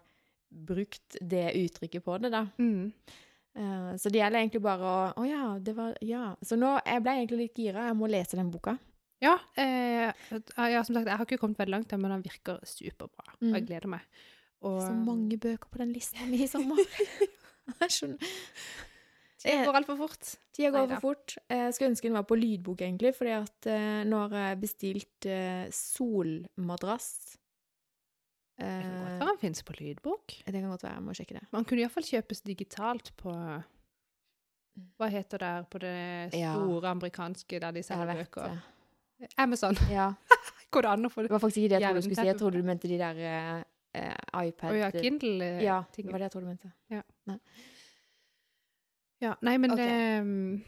brukt det uttrykket på det, da. Mm. Uh, så det gjelder egentlig bare å Å ja, det var Ja. Så nå jeg ble jeg egentlig litt gira. Jeg må lese den boka. Ja, eh, ja, som sagt, jeg har ikke kommet veldig langt, men den virker superbra. Og jeg Mm. gleder meg. Og Så mange bøker på den lista mi i sommer. jeg skjønner. Tida går altfor fort. Tida går altfor for fort. Jeg skulle ønske den var på lydbok, egentlig, fordi at eh, nå har jeg bestilt eh, solmadrass. Det kan Eh, godt være den finnes på lydbok. det kan godt være. Jeg må sjekke det. Man kunne iallfall kjøpes digitalt på Hva heter det der på det Ja. store amerikanske der de selger bøker? Amazon. Ja. Går det an å få Det det? var faktisk ikke det jeg trodde du skulle si. Jeg trodde du mente de der eh, eh, iPad... Å ja, Kindle-ting. Ja, det var det jeg trodde du mente. Ja, nei, men okay. det mm,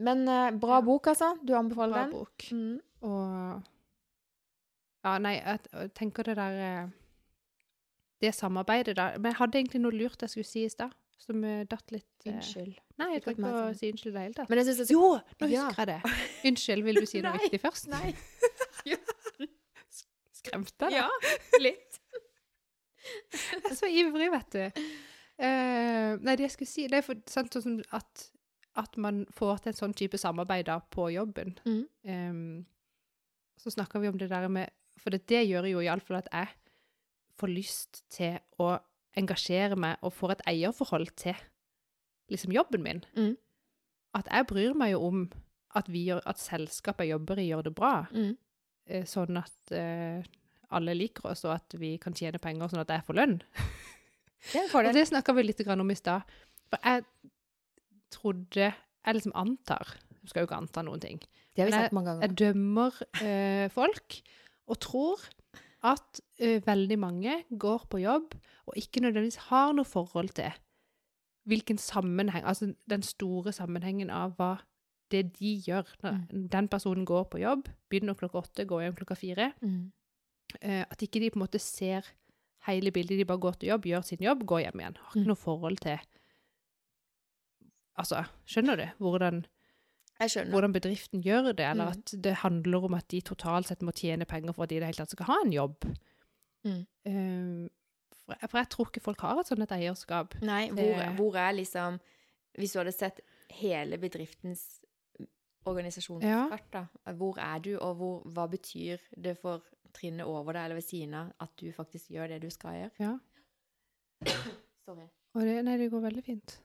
Men eh, bra Ja. bok, altså. Du anbefaler Bra den? bok. Mm. Og Ja, nei, jeg, jeg tenker det der eh, Det samarbeidet der Men jeg hadde egentlig noe lurt jeg skulle si i stad, som eh, datt litt eh, Unnskyld. Nei, jeg trenger ikke å si unnskyld i det hele tatt. Men jeg synes jeg så... Jo, nå Ja. husker jeg det. Unnskyld, vil du si noe viktig først? Nei. Skremte jeg deg? Ja, litt. Så ivrig, vet du. Uh, nei, det jeg skulle si, det er for, sant, sånn at, at man får til en sånn type samarbeid da på jobben. Mm. Um, så snakker vi om det der med For det, det gjør jo iallfall at jeg får lyst til å engasjere meg og får et eierforhold til liksom jobben min. Mm. At jeg bryr meg jo om at, vi gjør, at selskapet jeg jobber i, gjør det bra. Mm. eh, Sånn at eh, alle liker oss, og at vi kan tjene penger sånn at jeg får lønn. Det er det snakka vi litt om i stad. For jeg trodde Jeg liksom antar Jeg skal jo ikke anta noen ting. Det har vi sagt mange ganger. Jeg dømmer eh, folk og tror at eh, veldig mange går på jobb og ikke nødvendigvis har noe forhold til hvilken sammenheng Altså den store sammenhengen av hva det de gjør. Når den personen går på jobb, begynner klokka åtte, går hjem klokka fire. Mm. Eh, at ikke de på en måte ser hele bildet. De bare går til jobb, gjør sin jobb, går hjem igjen. Har ikke Mm. noe forhold til Altså, skjønner du hvordan, skjønner. hvordan bedriften gjør det, eller Mm. at det handler om at de totalt sett må tjene penger for at de i det hele tatt skal ha en jobb? Mm. Eh, for, jeg, for jeg tror ikke folk har et sånt et eierskap. Nei, hvor, Det- hvor er liksom Hvis du hadde sett hele bedriftens organisasjonskart, da, hvor er du, og hvor, hva betyr det for trinnet over deg eller ved siden av at du faktisk gjør det du skal gjøre? Ja. Sorry. Og det, nei, det går veldig fint.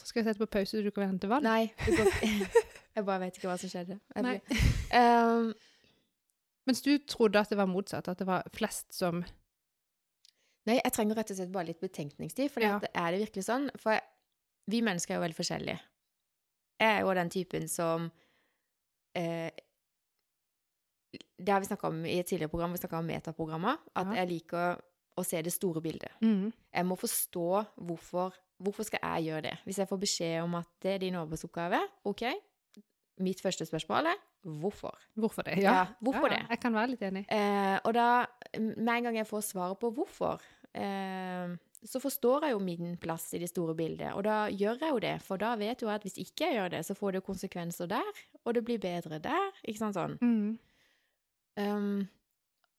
Så skal jeg sette på pause, så du kan hente vann? Nei, går Jeg bare vet ikke hva som skjedde. Nei. Ehm, Mens du trodde at det var motsatt, at det var flest som Nei, jeg trenger rett og slett bare litt betenkningstid. For Ja. er det virkelig sånn? For vi mennesker er jo veldig forskjellige. Jeg er jo den typen som eh, Det har vi snakka om i et tidligere program, vi snakka om metaprogrammer. At Ja. jeg liker å se det store bildet. mm. Jeg må forstå hvorfor Hvorfor skal jeg gjøre det? Hvis jeg får beskjed om at det er din arbeidsoppgave, OK. Mitt første spørsmål er hvorfor? Hvorfor det? Ja, hvorfor ja, det? Jeg kan være litt enig. Eh, og da, med en gang jeg får svaret på hvorfor, eh, så forstår jeg jo min plass i det store bildet, og da gjør jeg jo det, for da vet jo jeg at hvis ikke jeg gjør det, så får det konsekvenser der, og det blir bedre der, ikke sant sånn. Mm. Um,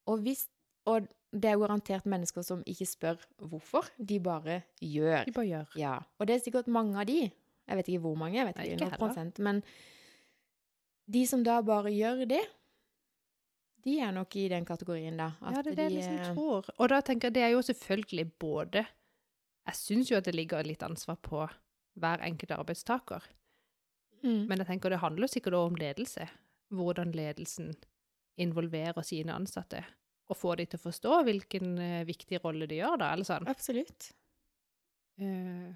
og hvis Og det er garantert mennesker som ikke spør hvorfor, de bare gjør. De bare gjør. Ja. Og det er sikkert mange av de. Jeg vet ikke hvor mange, jeg vet Nei, ikke, ikke prosent, men de som da bare gjør det, de er nok i den kategorien, da. Ja, det er det jeg liksom eh, tror. Og da tenker jeg, det er jo selvfølgelig både Jeg syns jo at det ligger litt ansvar på hver enkelt arbeidstaker. mm, Men jeg tenker det handler sikkert også om ledelse. Hvordan ledelsen involverer sine ansatte. Og få de til å forstå hvilken eh, viktig rolle de gjør, da, eller sånn. Absolutt. Uh,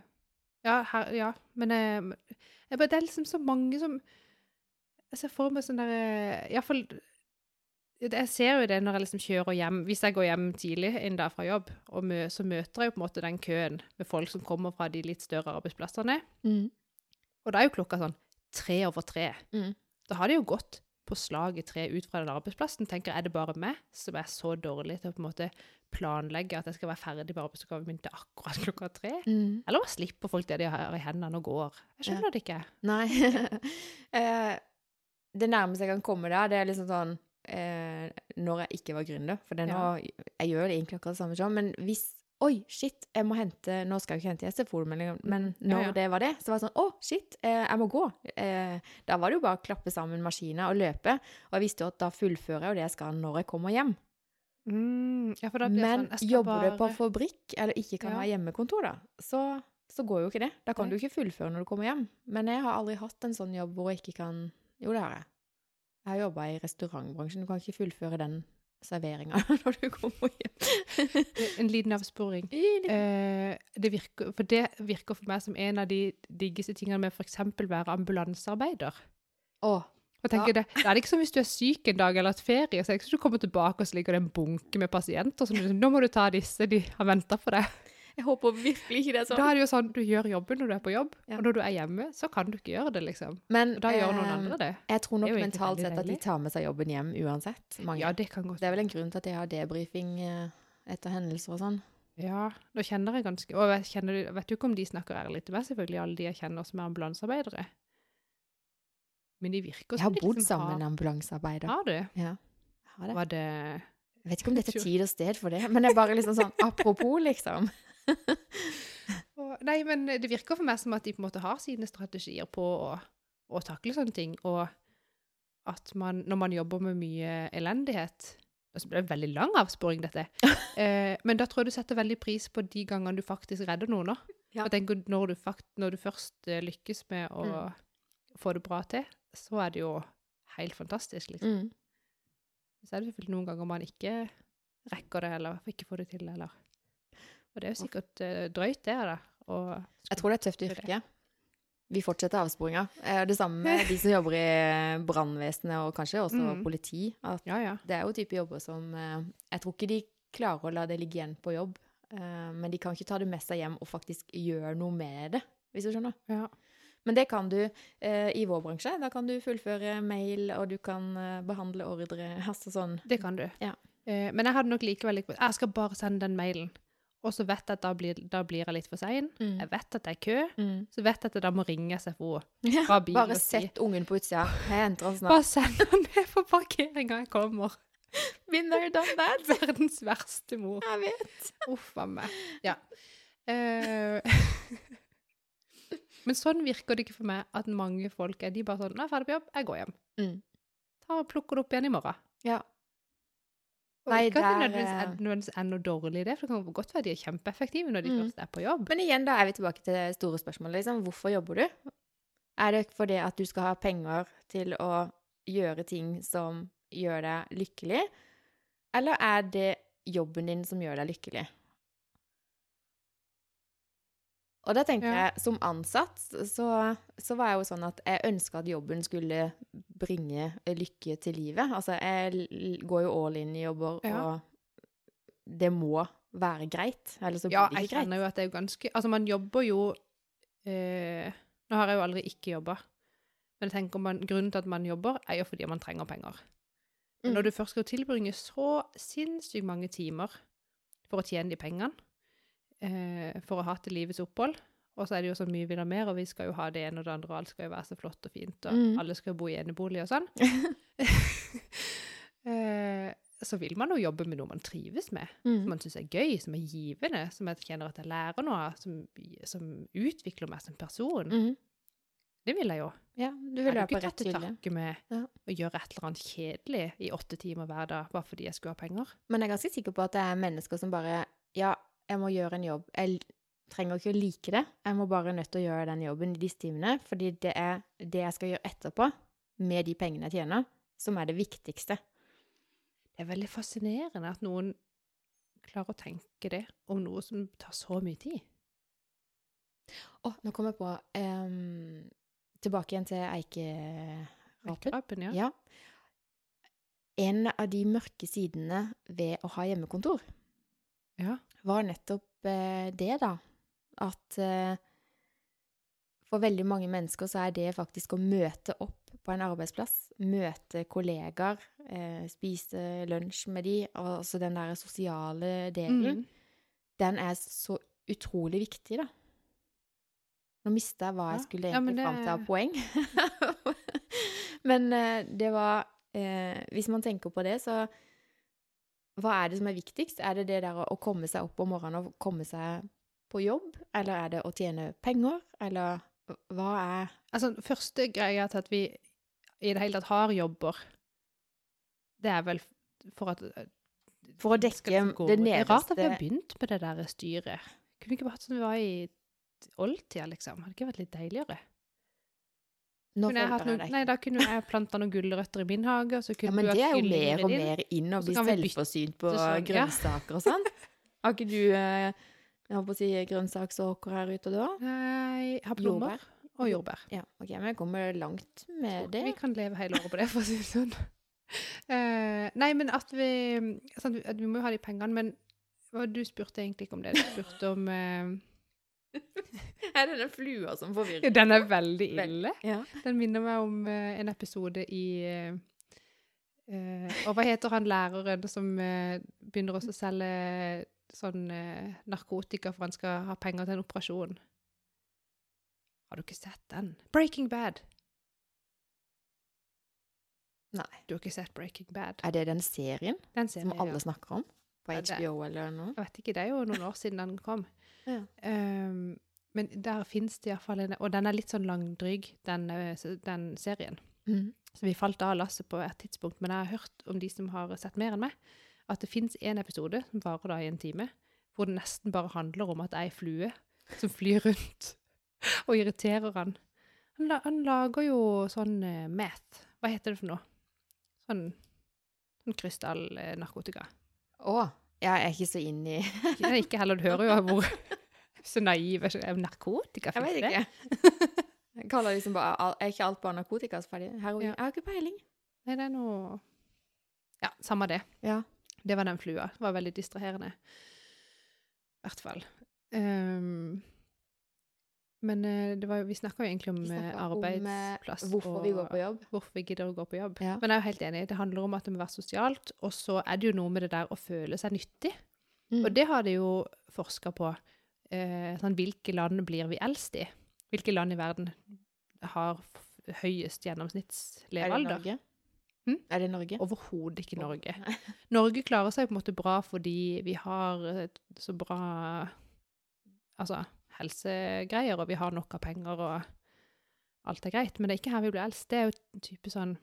ja, her, ja, men eh, jeg det er liksom så mange som Jeg ser for meg sånn der eh, Iallfall Jeg ser jo det når jeg liksom kjører hjem Hvis jeg går hjem tidlig en dag fra jobb, og mø, så møter jeg jo på en måte den køen med folk som kommer fra de litt større arbeidsplassene. Mm, Og da er jo klokka sånn tre over tre. mm, Da har det jo gått på slag i tre ut fra den arbeidsplassen. tenker Er det bare meg som er så dårlig til å på en måte planlegge at jeg skal være ferdig på arbeidsoppgaven min til akkurat klokka tre? mm. Eller bare slipper folk det de har i hendene og går. Jeg skjønner det ikke. Nei. Eh, det nærmeste jeg kan komme da, det er liksom sånn eh, Når jeg ikke var gründer. For det nå, jeg gjør det egentlig akkurat det samme som, men hvis Oi, shit, jeg må hente Nå skal jeg ikke hente SFO-melding, men når Ja, ja. det var det, så var det sånn Å, shit, eh, jeg må gå. Eh, da var det jo bare å klappe sammen maskiner og løpe. Og jeg visste jo at da fullfører jeg jo det jeg skal når jeg kommer hjem. Mm, ja, Men sånn, jobber du på fabrikk, eller ikke kan ha hjemmekontor, da, så, så går jo ikke det. Da kan Nei. du ikke fullføre når du kommer hjem. Men jeg har aldri hatt en sånn jobb hvor jeg ikke kan Jo, det har jeg. Jeg har jobba i restaurantbransjen. Du kan ikke fullføre den serveringa når du kommer hjem. En liten avsporing. Eh, det virker, for det virker for meg som en av de diggeste tingene med f.eks. være ambulansearbeider. Å, ja. det, det er ikke som hvis du er syk en dag eller et ferie, så er det ikke som du kommer tilbake og så ligger det en bunke med pasienter som du liksom, nå må du ta disse, de har venta på deg. Jeg håper virkelig ikke det er sånn. Da er det jo sånn, du gjør jobben når du er på jobb, Ja. og når du er hjemme, så kan du ikke gjøre det, liksom. Men da gjør noen eh, andre det. Jeg tror nok mentalt sett at de tar med seg jobben hjem uansett. Mange. Ja, det kan godt Det er vel en grunn til at de har debrifing eh, etter hendelser og sånn. Ja, nå kjenner jeg ganske Og jeg kjenner, vet du ikke om de snakker ærlig til meg, selvfølgelig, alle de jeg kjenner som er ambulansearbeidere. Men de virker som Jeg har Jeg har bodd liksom sammen med en ambulansearbeider. Har du? Ja. Jeg har det. Var det Jeg vet ikke om dette er tid og sted for det, men det er bare liksom sånn apropos, liksom. Nei, men det virker for meg som at de på en måte har sine strategier på å, å takle sånne ting, og at man, når man jobber med mye elendighet Så ble det en veldig lang avsporing, dette. Eh, men da tror jeg du setter veldig pris på de gangene du faktisk redder noen. da. Ja. Når du, fakt, når du først eh, lykkes med å Mm. få det bra til, så er det jo helt fantastisk, liksom. Mm. Så er det selvfølgelig noen ganger man ikke rekker det, eller ikke får det til, eller Og det er jo sikkert eh, drøyt, det, da. Jeg tror det er et tøft yrke. Vi fortsetter avsporinga. Eh, Det samme med de som jobber i brannvesenet og kanskje også Mm. politi. Ja, ja. det er jo type jobber som eh, Jeg tror ikke de klarer å la det ligge igjen på jobb, eh, men de kan ikke ta det med seg hjem og faktisk gjøre noe med det, hvis du skjønner. ja. Men det kan du eh, i vår bransje. Da kan du fullføre mail, og du kan eh, behandle ordre. Altså sånn. Det kan du. Ja. Eh, men jeg hadde nok likevel ikke Jeg skal bare sende den mailen. Og så vet jeg at da blir, da blir jeg litt for sein. Mm. Jeg vet at det er kø. Mm. Så vet jeg at jeg da må ringe SFO. Fra bilen bare sett ungen på utsida. Jeg entrer snart. Bare send den ned på parkeringa jeg kommer. Been there, done that. Verdens verste mor. Jeg vet. Uff a meg. Ja. Uh, men sånn virker det ikke for meg at mange folk er de bare sånn 'Nå er jeg ferdig på jobb, jeg går hjem'. Mm. Ta og Plukker det opp igjen i morgen. Ja. Og Nei, ikke at det nødvendigvis er, eh, nødvendigvis er noe dårlig i det, for det kan godt være de er kjempeeffektive når de Mm. først er på jobb. Men igjen, da er vi tilbake til det store spørsmålet. Liksom. Hvorfor jobber du? Er det fordi at du skal ha penger til å gjøre ting som gjør deg lykkelig? Eller er det jobben din som gjør deg lykkelig? Og da tenker Ja. jeg, som ansatt, så, så var jeg jo sånn at jeg ønska at jobben skulle bringe lykke til livet. Altså, jeg går jo all in i jobber, Ja. og det må være greit. Ellers så blir Ja, det jeg ikke greit. kjenner jo at det er ganske Altså, man jobber jo eh, Nå har jeg jo aldri ikke jobba, men jeg tenker man, grunnen til at man jobber, er jo fordi man trenger penger. Men Mm. når du først skal tilbringe så sinnssykt mange timer for å tjene de pengene, eh, for å ha til livets opphold. Og så er det jo så mye vi vil ha mer, og vi skal jo ha det ene og det andre, og alt skal jo være så flott og fint, og Mm. alle skal jo bo i enebolig og sånn. eh, så vil man jo jobbe med noe man trives med, som Mm. man syns er gøy, som er givende, som jeg kjenner at jeg lærer noe av, som, som utvikler meg som person. Mm. Det vil jeg jo. Ja, du Jeg vil hadde er jo på ikke rett tatt til takke med Ja. å gjøre et eller annet kjedelig i åtte timer hver dag, bare fordi jeg skulle ha penger. Men jeg er ganske sikker på at det er mennesker som bare Ja, jeg må gjøre en jobb. Jeg trenger ikke å like det. Jeg må bare nødt til å gjøre den jobben i disse timene, fordi det er det jeg skal gjøre etterpå, med de pengene jeg tjener, som er det viktigste. Det er veldig fascinerende at noen klarer å tenke det om noe som tar så mye tid. Å, nå kom jeg på um, Tilbake igjen til eikerapen. Røykerabben, ja. Ja. En av de mørke sidene ved å ha hjemmekontor ja. Var nettopp eh, det, da. At eh, for veldig mange mennesker så er det faktisk å møte opp på en arbeidsplass, møte kollegaer, eh, spise lunsj med de, altså den der sosiale delen, Mm. den er så utrolig viktig, da. Nå mista jeg hva jeg Ja. skulle Ja, egentlig det- fram til av poeng. men eh, det var eh, Hvis man tenker på det, så Hva er det som er viktigst? Er det det der å, komme seg opp om morgenen og komme seg på jobb? Eller er det å tjene penger? Eller hva er Altså, første greia til at vi i det hele tatt har jobber, det er vel for at For å dekke det gå- det Det er rart at vi har begynt med det der styret. Kunne vi ikke bare hatt sånn vi var i oldtida, liksom? Hadde det ikke vært litt deiligere? Kunne noen, nei, da kunne jeg planta noen gulrøtter i min hage, og så Ja, kunne men du det er jo mer og mer inn å bli selvforsynt på sånn, ja. grønnsaker og sånn. Har ikke du eh, jeg håper å si grønnsaksåker her ute da? Nei, jeg har plommer og jordbær. Ja, ok, men jeg kommer langt med det. Vi kan leve hele året på det, for å si det sånn. Uh, nei, men at vi sant, at Vi må jo ha de pengene, men du spurte egentlig ikke om det. Du spurte om eh, Er det den flua som forvirrer? Den er veldig ille. Ja. Den minner meg om uh, en episode i eh, eh, Og hva heter han læreren som uh, begynner også å selge sånn narkotika for han skal ha penger til en operasjon? Har du ikke sett den? Breaking Bad. Nei. Du har ikke sett Breaking Bad? Er det den serien Den som alle ja. snakker om? På Ja, HBO eller noe? Jeg vet ikke, det er jo noen år siden den kom. Ja. Ehm, men der fins det iallfall en Og den er litt sånn langdryg, den, eh, den serien. Mm. Så vi falt av lasset på et tidspunkt. Men jeg har hørt om de som har sett mer enn meg, at det fins en episode som varer da i en time, hvor det nesten bare handler om at ei flue som flyr rundt og irriterer han. Han, la, han lager jo sånn uh, meth. Hva heter det for noe? Sånn, sånn krystallnarkotika. Å, jeg er ikke så inn i Ikke, ikke heller. Du hører jo hvor så naiv. Narkotika, Jeg vet ikke. Jeg kaller liksom bare Er ikke alt bare narkotika? Heroin? Ja. Jeg har ikke peiling. Nei, det er noe Ja, samme det. Ja. Det var den flua. Det var veldig distraherende. I hvert fall. Ehm, men eh, det var, vi snakka jo egentlig om eh, om, eh, arbeidsplass. Hvorfor vi går på jobb. Hvorfor vi gidder å gå på jobb. Ja. Men jeg er jo helt enig. Det handler om at det må være sosialt. Og så er det jo noe med det der å føle seg nyttig. Mm. Og det har de jo forska på. Eh, sånn, hvilke land blir vi eldst i? Hvilke land i verden har høyest høyest Er det gjennomsnittslevealder? Norge? Hm? Er det Norge? Overhodet ikke Norge. Norge klarer seg på en måte bra fordi vi har så bra altså, helsegreier, og vi har nok av penger, og alt er greit. Men det er ikke her vi blir eldst. Det er jo type sånn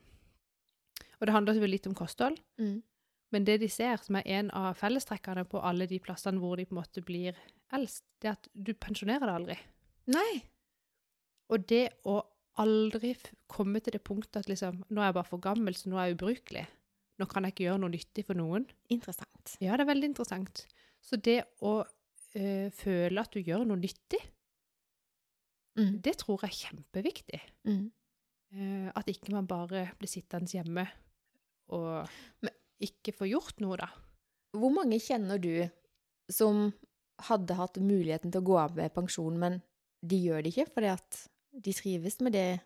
Og det handler selvfølgelig litt om kosthold. Mm. Men det de ser, som er en av fellestrekkene på alle de plassene hvor de på en måte blir eldst, det er at du pensjonerer deg aldri. Nei. Og det å aldri komme til det punktet at liksom, nå er jeg bare for gammel, så nå er jeg ubrukelig. Nå kan jeg ikke gjøre noe nyttig for noen. Interessant. Ja, det er veldig interessant. Så det å eh, føle at du gjør noe nyttig, Mm. det tror jeg er kjempeviktig. Mm. Eh, at ikke man bare blir sittende hjemme og ikke får gjort noe, da. Hvor mange kjenner du som hadde hatt muligheten til å gå av med pensjon, men de gjør det ikke fordi at de trives med det,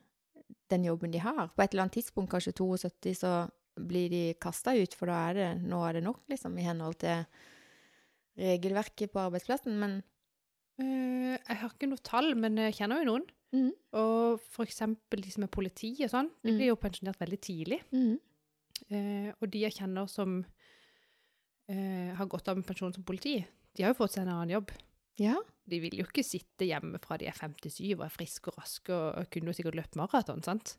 den jobben de har? På et eller annet tidspunkt, kanskje 72, så blir de kasta ut, for da er det, nå er det nok, liksom, i henhold til regelverket på arbeidsplassen. Men uh, jeg har ikke noe tall, men jeg kjenner jo noen. Mm. Og for eksempel de som er politi og sånn, de Mhm. blir jo pensjonert veldig tidlig. Mm. Uh, og de jeg kjenner som uh, har gått av med pensjon som politi, de har jo fått seg en annen jobb. Ja. De vil jo ikke sitte hjemme fra de er 57 og er friske og raske og, og kunne jo sikkert løpt maraton, sant?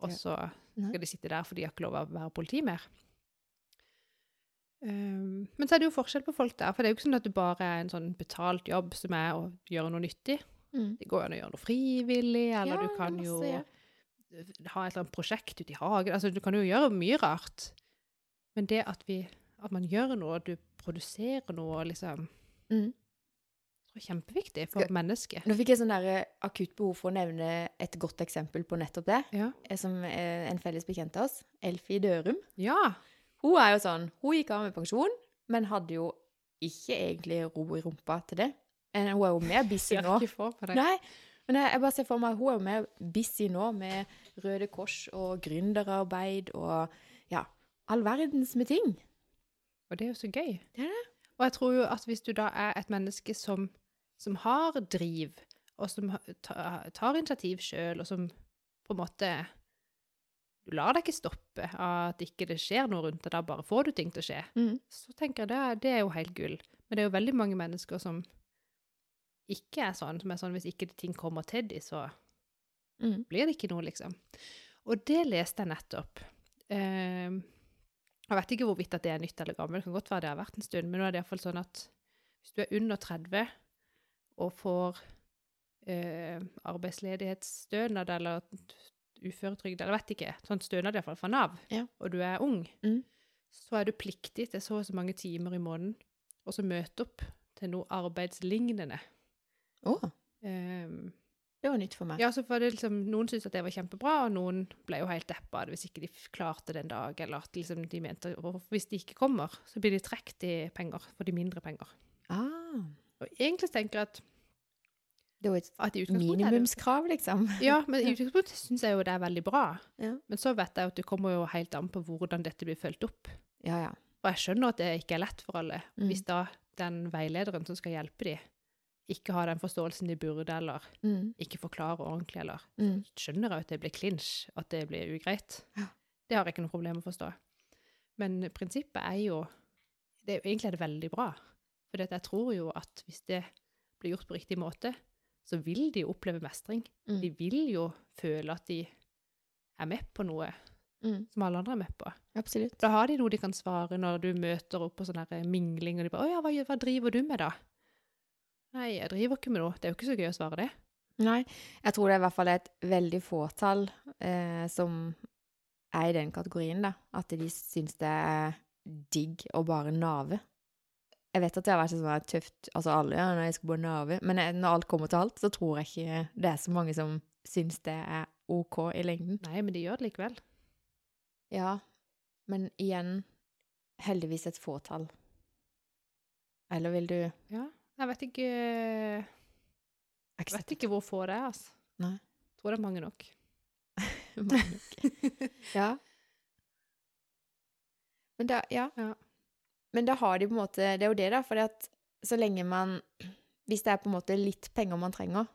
Og så skal de sitte der fordi de har ikke lov å være politi mer. Um, men så er det jo forskjell på folk der, for det er jo ikke sånn at det bare er en sånn betalt jobb som er å gjøre noe nyttig. Mm. Det går jo an å gjøre noe frivillig, eller Ja, du kan masse, jo ja. ha et eller annet prosjekt ute i hagen. Altså, du kan jo gjøre mye rart. Men det at, vi, at man gjør noe, du produserer noe, liksom, mm. tror er kjempeviktig for Ja. mennesket. Nå fikk jeg sånn eh, akutt behov for å nevne et godt eksempel på nettopp det. Eh, Som er en felles bekjent av oss, Elfie Dørum. ja. Hun er jo sånn, hun gikk av med pensjon, men hadde jo ikke egentlig ro i rumpa til det. Hun er jo mer busy nå. ikke for meg det. Nei, men jeg, jeg bare ser for meg hun er jo mer busy nå med Røde Kors og gründerarbeid og ja, all verdens med ting. Og det er jo så gøy. Det er det. Og jeg tror jo at hvis du da er et menneske som, som har driv, og som tar initiativ sjøl, og som på en måte Du lar deg ikke stoppe av at ikke det skjer noe rundt deg, da bare får du ting til å skje. Mm. Så tenker jeg det, det er jo helt gull. Men det er jo veldig mange mennesker som ikke er sånn, som er sånn hvis ikke ting kommer til dem, så Mm. blir det ikke noe, liksom. Og det leste jeg nettopp. Eh, jeg vet ikke hvorvidt at det er nytt eller gammelt, det kan godt være det har vært en stund, men nå er det iallfall sånn at hvis du er under 30 og får eh, arbeidsledighetsstønad eller uføretrygd, eller vet ikke, sånn stønad iallfall fra Nav, Ja. og du er ung, Mm. så er du pliktig til så og så mange timer i måneden, og så møte opp til noe arbeidslignende. Å, Um, det var nytt for meg. ja, så var det liksom, Noen syntes at det var kjempebra, og noen ble jo helt deppa hvis ikke de klarte det en dag, eller at liksom de mente og hvis de ikke kommer, så blir de trukket i penger, for de mindre penger. Ah, Og egentlig tenker jeg at, det er jo et minimumskrav, liksom. Ja, men i utgangspunktet syns jeg jo det er veldig bra. Ja. Men så vet jeg at det kommer jo helt an på hvordan dette blir fulgt opp. Ja, ja. Og jeg skjønner at det ikke er lett for alle. Mm. Hvis da den veilederen som skal hjelpe dem, ikke har den forståelsen de burde, eller Mm. ikke forklarer ordentlig, eller Mm. skjønner jeg at det blir klinsj, at det blir ugreit. Ja. Det har jeg ikke noe problem med å forstå. Men prinsippet er jo det Egentlig er det veldig bra. For jeg tror jo at hvis det blir gjort på riktig måte, så vil de oppleve mestring. Mm. De vil jo føle at de er med på noe Mm. som alle andre er med på. Absolutt. Da har de noe de kan svare når du møter opp på sånn her mingling, og de bare 'Å ja, hva, hva driver du med, da?' Nei, jeg driver ikke med noe. Det er jo ikke så gøy å svare det. Nei, jeg tror det er i hvert fall et veldig fåtall eh, som er i den kategorien, da. At de syns det er digg å bare nave. Jeg vet at det har vært sånn tøft, altså alle, ja, når jeg skal bare nave, men jeg- når alt kommer til alt, så tror jeg ikke det er så mange som syns det er OK i lengden. Nei, men de gjør det likevel. Ja, men igjen, heldigvis et fåtall. Eller vil du Ja. Jeg vet ikke ikke Jeg vet ikke hvor få det er, altså. Nei. Jeg tror det er mange nok. Mange nok. ja. Men da, ja. Ja. Men da har de på en måte Det er jo det, da. For så lenge man Hvis det er på en måte litt penger man trenger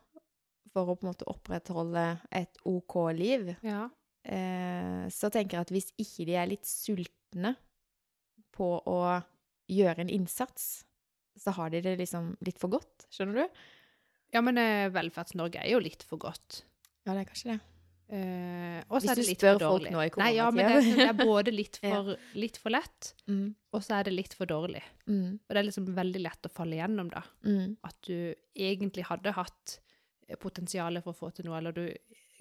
for å på en måte opprettholde et OK liv, Ja. eh, så tenker jeg at hvis ikke de er litt sultne på å gjøre en innsats, så har de det liksom litt for godt. Skjønner du? ja, men eh, Velferds-Norge er jo litt for godt. Ja, det er kanskje det. Eh, Hvis du spør folk nå i Nei, ja, men det, det er både litt for, litt for lett, Mm, og så er det litt for dårlig. mm, Og det er liksom veldig lett å falle igjennom, da. mm, At du egentlig hadde hatt potensialet potensial for å få til noe, eller du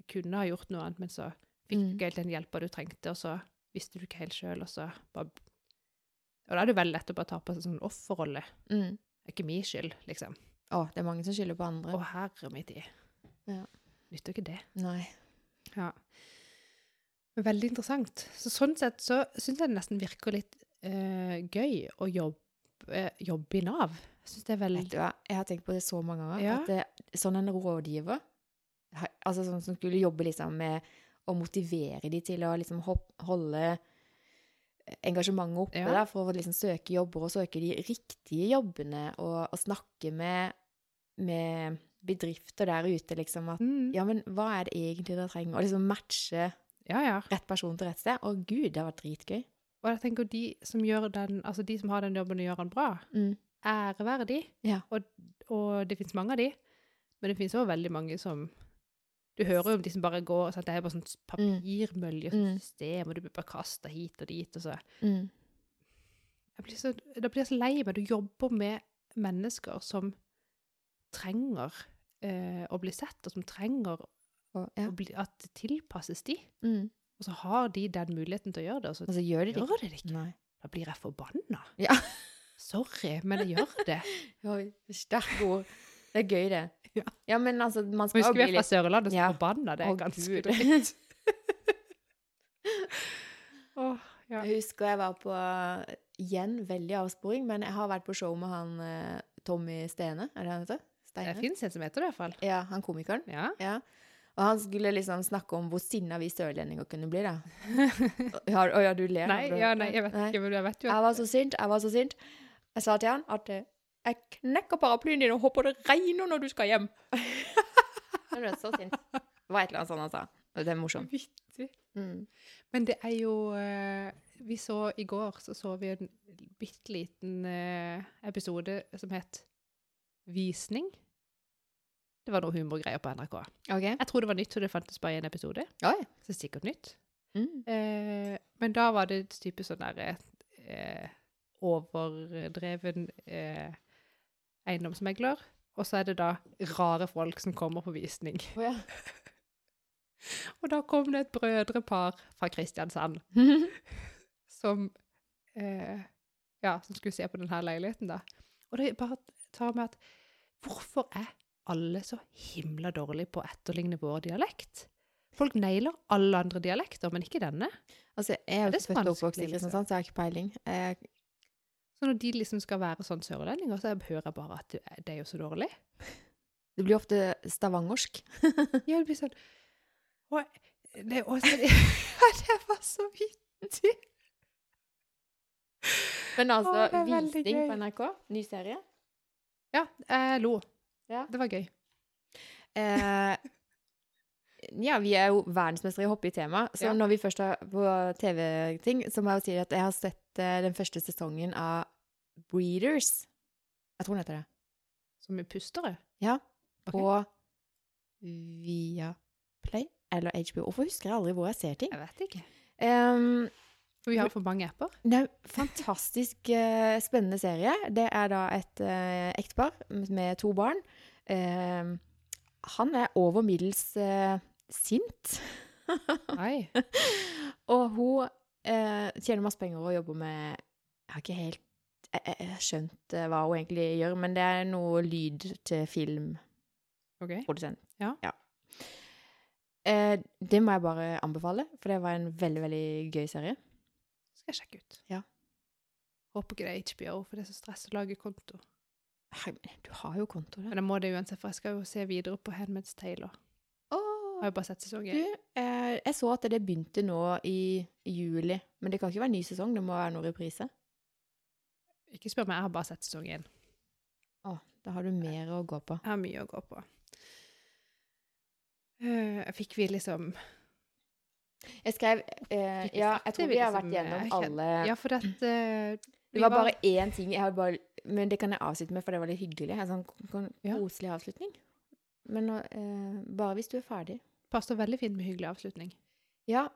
kunne ha gjort noe annet, men så fikk du Mm. ikke helt den hjelpa du trengte, og så visste du ikke helt sjøl, og så bare Og da er det veldig lett å bare ta på seg sånn offerrolle. mm. Det er ikke min skyld, liksom. Å, det er mange som skylder på andre. Å, herre min tid. Ja. Nytter ikke det. Nei. Ja. Veldig interessant. Så sånn sett så syns jeg det nesten virker litt eh, gøy å jobbe, jobbe i Nav. Jeg syns det er Vet du hva, jeg har tenkt på det så mange ganger. Ja. At det, sånn en rådgiver, altså sånn som skulle jobbe liksom med å motivere de til å liksom holde engasjementet oppe Ja. da, for å liksom søke jobber og søke de riktige jobbene og, og snakke med med bedrifter der ute, liksom, at Mm. ja, men hva er det egentlig dere trenger? Og liksom matche Ja, ja. rett person til rett sted. Å gud, det har vært dritgøy. Og jeg tenker de som gjør den, altså de som har den jobben og gjør den bra, Mm. ære være de. Ja. Og, og det finnes mange av de, men det finnes også veldig mange som Du hører jo om de som bare går og sånn, Det er bare sånn papirmølje og Mm. system, og du blir bare kasta hit og dit, og så Mm. jeg blir så, Da blir jeg så lei meg. Du jobber med mennesker som trenger eh, å bli sett, og som trenger Og, ja. bli, at det tilpasses de. Mm. Og så har de den muligheten til å gjøre det, og så altså, gjør de det gjør de det ikke. Nei. Da blir jeg forbanna. Ja. Sorry, men jeg gjør det. Oi, sterke ord. Det er gøy, det. Ja. men altså, man skal Husker vi er fra Sørlandet, så Ja. forbanna. Det er ganske dritt. Åh, ja. Jeg husker jeg var på Igjen, veldig avsporing, men jeg har vært på show med han eh, Tommy Stene, er det han heter? Det Steine? fins en som heter det, i hvert fall. Ja, han komikeren. Ja. Ja. Og han skulle liksom snakke om hvor sinna vi sørlendinger kunne bli, da. Å ja, du ler? Nei, ja, nei, jeg vet Nei. ikke, men jeg vet jo Jeg var så sint, jeg var så sint. Jeg sa til han at eh, jeg knekker paraplyen din og håper det regner når du skal hjem. Jeg ble så sint. Det var et eller annet sånt han sa. Det er morsomt. Vittig. Mm. Men det er jo eh, Vi så i går så så vi en bitte liten eh, episode som het Visning. Det var noe humorgreier på NRK. Okay. Jeg tror det var nytt, så det fantes bare én episode. Oi. Så det er sikkert nytt. Mm. Eh, men da var det et type sånn der eh, overdreven eh, eiendomsmegler. Og så er det da rare folk som kommer på visning. Oh, ja. Og da kom det et brødrepar fra Kristiansand som eh, Ja, som skulle se på denne leiligheten, da. Og det bare tar med at Hvorfor er alle så himla dårlig på å etterligne vår dialekt? Folk nailer alle andre dialekter, men ikke denne. Altså, jeg er jo født og oppvokst i Kristiansand, så jeg har ikke peiling. Jeg, Så når de liksom skal være sånn sørlendinger, så hører jeg bare at det, er jo så dårlig. det blir ofte stavangersk. Ja, det blir sånn og, det, er også... det, var så vittig! Men altså, visning på NRK, ny serie. Ja, jeg lo. Ja. Det var gøy. Eh, ja, vi er jo verdensmestere i å hoppe i tema, så Ja. når vi først er på TV-ting, så må jeg jo si at jeg har sett eh, den første sesongen av Breeders. Jeg tror den heter det. Som er pustere. Ja. på Via Viaplay eller HBO. Hvorfor husker jeg aldri hvor jeg ser ting? Jeg vet ikke. Um, vi har for mange apper. Det er en fantastisk uh, spennende serie. Det er da et uh, ektepar med to barn. Eh, han er over middels eh, sint. Nei. Og hun eh, tjener masse penger og jobber med Jeg har ikke helt jeg, jeg, skjønt eh, hva hun egentlig gjør, men det er noe lyd til filmprodusent. Ja. Ja. Eh, det må jeg bare anbefale, for det var en veldig, veldig gøy serie. Skal jeg sjekke ut. Ja. Håper ikke det er HBO, for det er så stress å lage konto. Du har jo konto der. Men jeg må det uansett, for jeg skal jo se videre på Handmaid's Tale. Oh, Har jo bare sett sesong Du, én. eh, jeg så at det begynte nå i juli, men det kan ikke være ny sesong, det må være noe reprise. Ikke spør meg, jeg har bare sett sesong én. Å, da har du mer å gå på. Jeg har mye å gå på. Uh, fikk vi liksom Jeg skrev eh, Ja, jeg tror vi har liksom, vært gjennom eh, alle Ja, for dette Det var bare én ting jeg hadde bare Men det kan jeg avslutte med, for det var litt hyggelig. En sånn ko- ko- Ja. koselig avslutning. Men eh, bare hvis du er ferdig. passer veldig fint med hyggelig avslutning. Ja.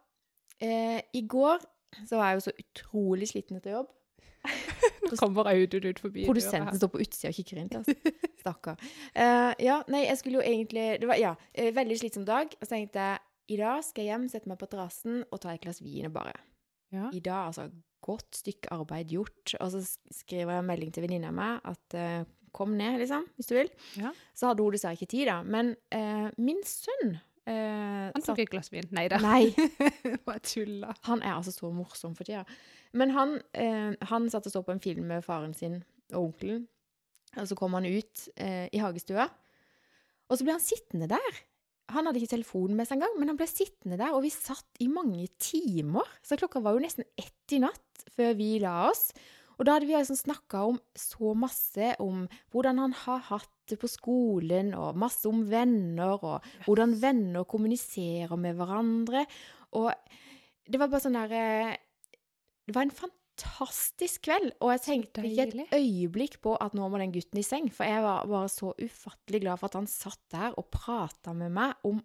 Eh, I går så var jeg jo så utrolig sliten etter jobb. Nå kommer Audun ut forbi. Produsenten står på utsida og kikker inn til oss. Stakkar. Eh, ja, nei, jeg skulle jo egentlig Det var ja, eh, veldig slitsom dag. Og så tenkte jeg i dag skal jeg hjem, sette meg på terrassen og ta et glass vin og bare Ja. I dag, altså. Godt stykke arbeid gjort. Og så skriver jeg en melding til venninna mi at eh, kom ned, liksom, hvis du vil. Ja. Så hadde hun dessverre ikke tid, da. Men eh, min sønn eh, Han tok et glass vin. Nei da. Nei. Bare tulla. Han er altså så morsom for tida. Men han, eh, han satt og så på en film med faren sin og onkelen. Og så kom han ut eh, i hagestua, og så ble han sittende der. Han hadde ikke telefonen med seg engang, men han ble sittende der, og vi satt i mange timer. Så klokka var jo nesten ett i natt før vi la oss. Og da hadde vi liksom snakka om så masse om hvordan han har hatt på skolen, og masse om venner, og hvordan venner kommuniserer med hverandre. Og det var bare sånn der eh, Det var en fantastisk kveld, og jeg tenkte ikke et øyeblikk på at nå må den gutten i seng, for jeg var bare så ufattelig glad for at han satt der og prata med meg om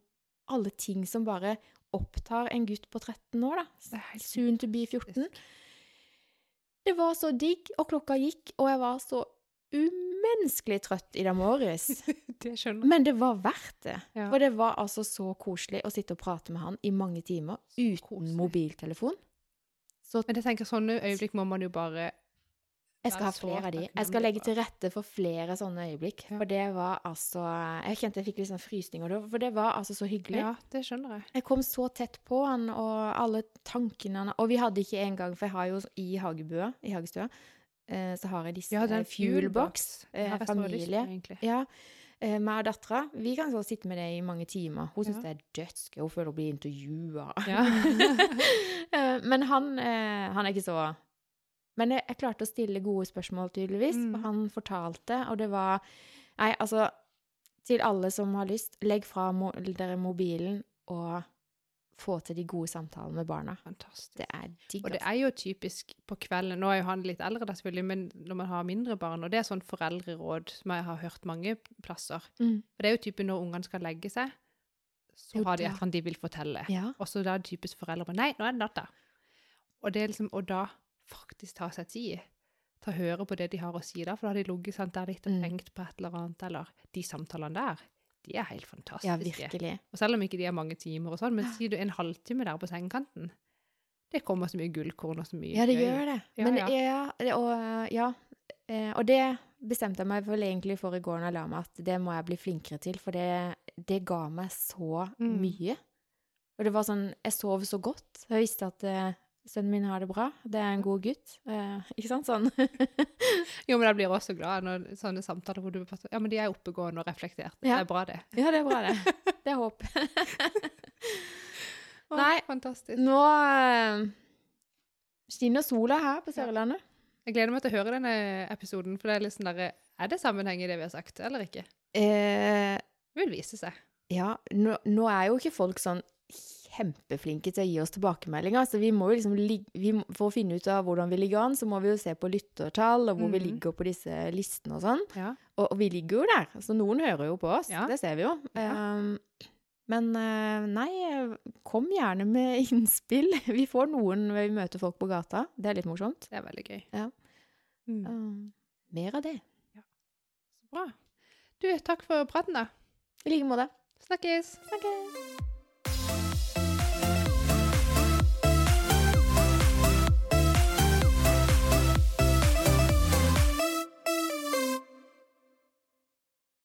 alle ting som bare opptar en gutt på 13 år, da. Soon to be 14. Det var så digg, og klokka gikk, og jeg var så umenneskelig trøtt i dag morges. Det skjønner jeg. Men det var verdt det. Ja. For det var altså så koselig å sitte og prate med han i mange timer uten koselig. mobiltelefon. Så Men jeg tenker sånne øyeblikk må man jo bare jeg skal ha er flere av de. Jeg skal legge til rette for flere sånne øyeblikk. For det var altså Jeg kjente jeg fikk litt sånn frysninger for det var altså så hyggelig. Ja, det skjønner jeg. Jeg kom så tett på han, og alle tankene han Og vi hadde ikke engang, for jeg har jo i hagebua, i hagestua, eh, så har jeg disse Ja, fuelbox. Det eh, jeg så lyst på, familie. egentlig. Ja. Eh, meg og dattera, vi kan så sitte med det i mange timer. Hun syns Ja. det er dødsgøy. Hun føler hun blir intervjua. Ja. Eh, Men han, eh, han er ikke så Men jeg, jeg klarte å stille gode spørsmål, tydeligvis. Mm. Han fortalte, og det var Nei, altså Til alle som har lyst, legg fra mo dere mobilen og få til de gode samtalene med barna. Fantastisk. Det er digg. Og det er jo typisk på kvelden Nå er jo han litt eldre, da selvfølgelig, men når man har mindre barn Og det er sånn foreldreråd som jeg har hørt mange plasser. Mm. For det er jo typen når ungene skal legge seg, så Jo, har de et eller annet de vil fortelle. Ja. Og så da er det typisk foreldre på Nei, nå er det natta. Og det er liksom Og da faktisk ta seg tid til å høre på det de har å si da, for da har de ligget der litt og Mm. tenkt på et eller annet, eller De samtalene der, de er helt fantastiske. ja, virkelig. Og selv om ikke de er mange timer og sånn, men sier du en halvtime der på sengekanten, det kommer så mye gullkorn og så mye Ja, det gjør det. Ja, Men ja. ja, og, ja. eh, og det bestemte jeg meg vel egentlig for i går når jeg la meg, at det må jeg bli flinkere til, for det, det ga meg så Mm. mye. Og det var sånn Jeg sov så godt. Jeg visste at eh, sønnen min har det bra. Det er en god gutt. Eh, ikke sant? Sånn. Jo, men jeg blir også glad når sånne samtaler hvor du bare Ja, men de er oppegående og reflekterte. Ja. Det er bra, det. ja, det er bra, det. Det er håp. oh, Nei. Fantastisk. Nå eh, skinner sola her på Sørlandet. Jeg gleder meg til å høre denne episoden, for det er litt sånn derre Er det sammenheng i det vi har sagt, eller ikke? Eh, Det vil vise seg. Ja, nå, nå er jo ikke folk sånn kjempeflinke til å gi oss tilbakemeldinger, så vi må jo liksom vi, For å finne ut av hvordan vi ligger an, så må vi jo se på lyttertall, og hvor vi Mhm. ligger på disse listene og sånn. Ja. Og, og vi ligger jo der, så noen hører jo på oss, Ja. det ser vi jo. Ja. Um, men eh, nei, kom gjerne med innspill. Vi får noen når vi møter folk på gata. Det er litt morsomt. Det er veldig gøy. Ja. Mm. Um, mer av det. Så bra. Du, takk for praten, da. I like måte. Snakkes! Snakkes!